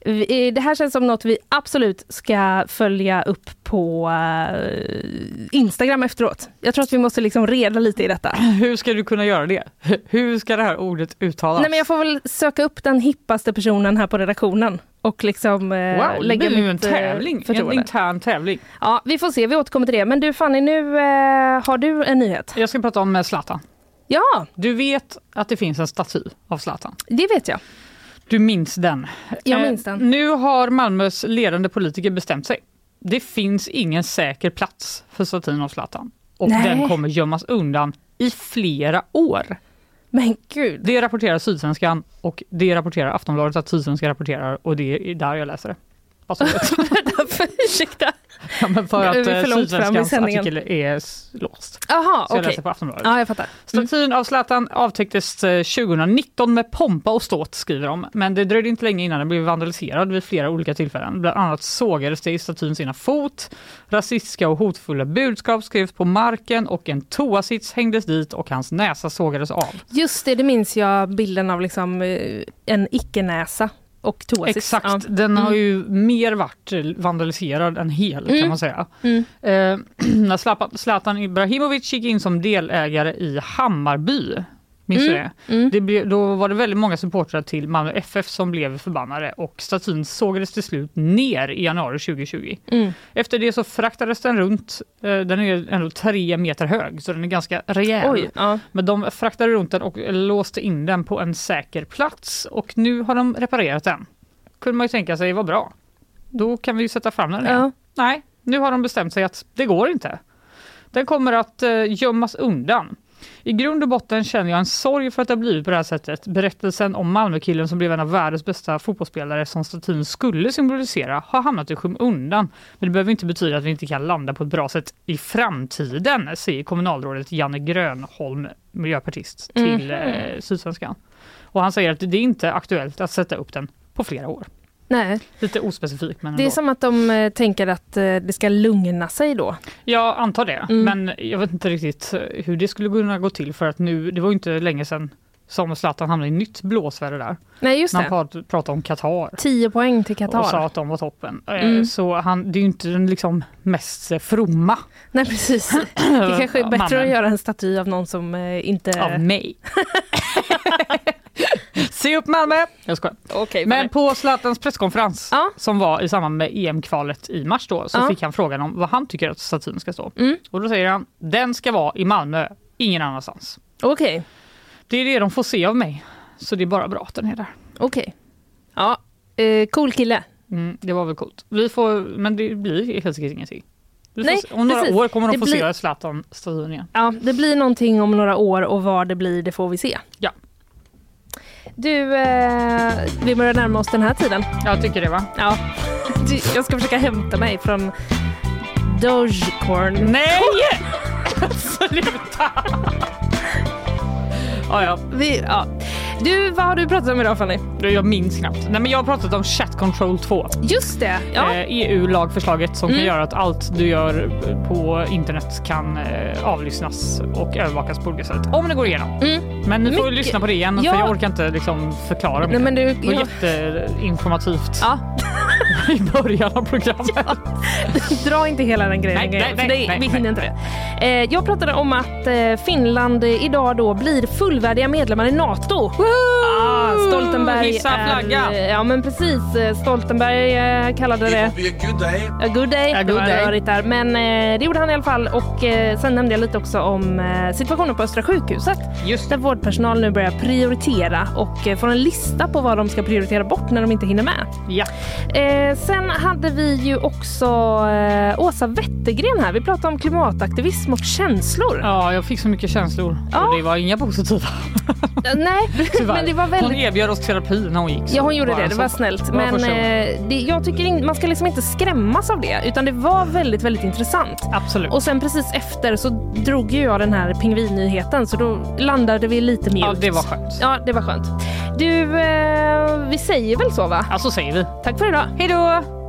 Eh, Det här känns som något vi absolut ska följa upp på eh, Instagram efteråt. Jag tror att vi måste liksom reda lite i detta. Hur ska du kunna göra det? Hur ska det här ordet uttalas? Nej, men jag får väl söka upp den hippaste personen här på redaktionen och liksom Wow, det lägga blir ju en mitt, tävling, en förtroende. intern tävling. Ja, vi får se, vi återkommer till det. Men du Fanny, nu eh, har du en nyhet. Jag ska prata om eh, Zlatan. Ja, Du vet att det finns en staty av Zlatan. det vet jag. Du minns den. Jag Eh, minns den. Nu har Malmös ledande politiker bestämt sig. Det finns ingen säker plats för statyn av Zlatan. Och Nej. den kommer gömmas undan i flera år. Men gud. Det rapporterar Sydsvenskan och det rapporterar Aftonbladet att Sydsvenskan rapporterar och det är där jag läser det. Alltså, Ursäkta. ja, men för att eh, Sydsvenskans artikel är låst. Jaha, okej. läser på Aftonbladet. Ja, jag fattar. Statyn av Zlatan avtäcktes eh, 2019 med pompa och ståt skriver de. Men det dröjde inte länge innan den blev vandaliserad vid flera olika tillfällen. Bland annat sågades det i statyns ena fot, rasistiska och hotfulla budskap skrevs på marken och en toasits hängdes dit och hans näsa sågades av. Just det, det minns jag bilden av liksom eh, en icke-näsa och toasits. Exakt, Ja. den har ju mer varit vandaliserad än hel Mm. kan man säga. Mm. Eh, när Zlatan Ibrahimovic gick in som delägare i Hammarby, minns du Mm. det? Mm. det blev, då var det väldigt många supportrar till Malmö FF som blev förbannade och statyn sågades till slut ner i januari 2020. Mm. Efter det så fraktades den runt, eh, den är ändå tre meter hög så den är ganska rejäl. Oj, ja. Men de fraktade runt den och låste in den på en säker plats och nu har de reparerat den. Kunde man ju tänka sig var bra. Då kan vi ju sätta fram den igen. Ja. Nej, nu har de bestämt sig att det går inte. Den kommer att eh, gömmas undan. I grund och botten känner jag en sorg för att det har blivit på det här sättet. Berättelsen om Malmökillen som blev en av världens bästa fotbollsspelare som statyn skulle symbolisera har hamnat i skymundan. Men det behöver inte betyda att vi inte kan landa på ett bra sätt i framtiden, säger kommunalrådet Janne Grönholm, miljöpartist, till eh, Sydsvenskan. Och han säger att det är inte aktuellt att sätta upp den på flera år. Nej, Lite ospecifikt men det är ändå. som att de eh, tänker att eh, det ska lugna sig då. Jag antar det, Mm. men jag vet inte riktigt eh, hur det skulle kunna gå till för att nu, det var ju inte länge sedan som Zlatan hamnade i nytt blåsväder där. Nej, just När han prat- pratade om Qatar. 10 poäng till Och sa Qatar. att de var toppen. Eh, Mm. Så han, det är ju inte den liksom mest eh, fromma Nej, precis. Det kanske är bättre mannen att göra en staty av någon som inte... av mig. Se upp Malmö! Jag skojar. Okej, Men på Zlatans presskonferens Ja. som var i samband med EM-kvalet i mars då, så Ja. fick han frågan om vad han tycker att statyn ska stå. Mm. Och då säger han, den ska vara i Malmö, ingen annanstans. Okej, Det är det de får se av mig. Så det är bara bra att den är där. okej. Ja, eh, cool kille. Mm, det var väl coolt. Vi får, men det blir helt enkelt ingenting. Nej. Om några precis. år kommer de Det få blir- se Zlatan-statyn igen. Ja, det blir någonting om några år och vad det blir det får vi se. Ja. Du, eh, vi börjar närma oss den här tiden. Jag tycker det va? Ja. Du, jag ska försöka hämta mig från Dogecorn. Nej! Sluta! ja, ja. Vi, ja. Du, vad har du pratat om idag Fanny? Jag minns knappt. Nej, men jag har pratat om Chat Control 2. Just det. Ja. Eh, EU-lagförslaget som Mm. kan göra att allt du gör på internet kan eh, avlyssnas och övervakas på olika sätt. Om det går igenom. Mm. Men ni får Mycket. lyssna på det igen Ja. för jag orkar inte liksom förklara mer. Nej, men du, Det var ja. jätteinformativt Ja. i början av programmet. Dra inte hela den grejen. Nej, nej, nej, det, nej, vi nej. hinner inte det. Eh, jag pratade om att Finland idag då blir fullvärdiga medlemmar i NATO. Ah, Stoltenberg Hissa flagga. är... Ja men precis. Stoltenberg eh, kallade det a good day. A good day. A det good var day. rörigt där. Men eh, det gjorde han i alla fall. Och eh, sen nämnde jag lite också om situationen på Östra sjukhuset. Just Där vårdpersonal nu börjar prioritera och får en lista på vad de ska prioritera bort när de inte hinner med. Ja. Sen hade vi ju också Åsa Wettergren här. Vi pratade om klimataktivism och känslor. ja, jag fick så mycket känslor Ja. och det var inga positiva. Nej, Tyvärr. men det var Hon väldigt... erbjöd oss terapi när hon gick. Ja hon gjorde det, det var snällt. Men eh, det, jag tycker in, man ska liksom inte skrämmas av det utan det var väldigt, väldigt intressant. Absolut. Och sen precis efter så drog ju jag den här pingvinnyheten så då landade vi lite mjukt. ja, det var skönt. Ja, det var skönt. Du, eh, vi säger väl så va? Ja, så säger vi. Tack för idag. Hej då!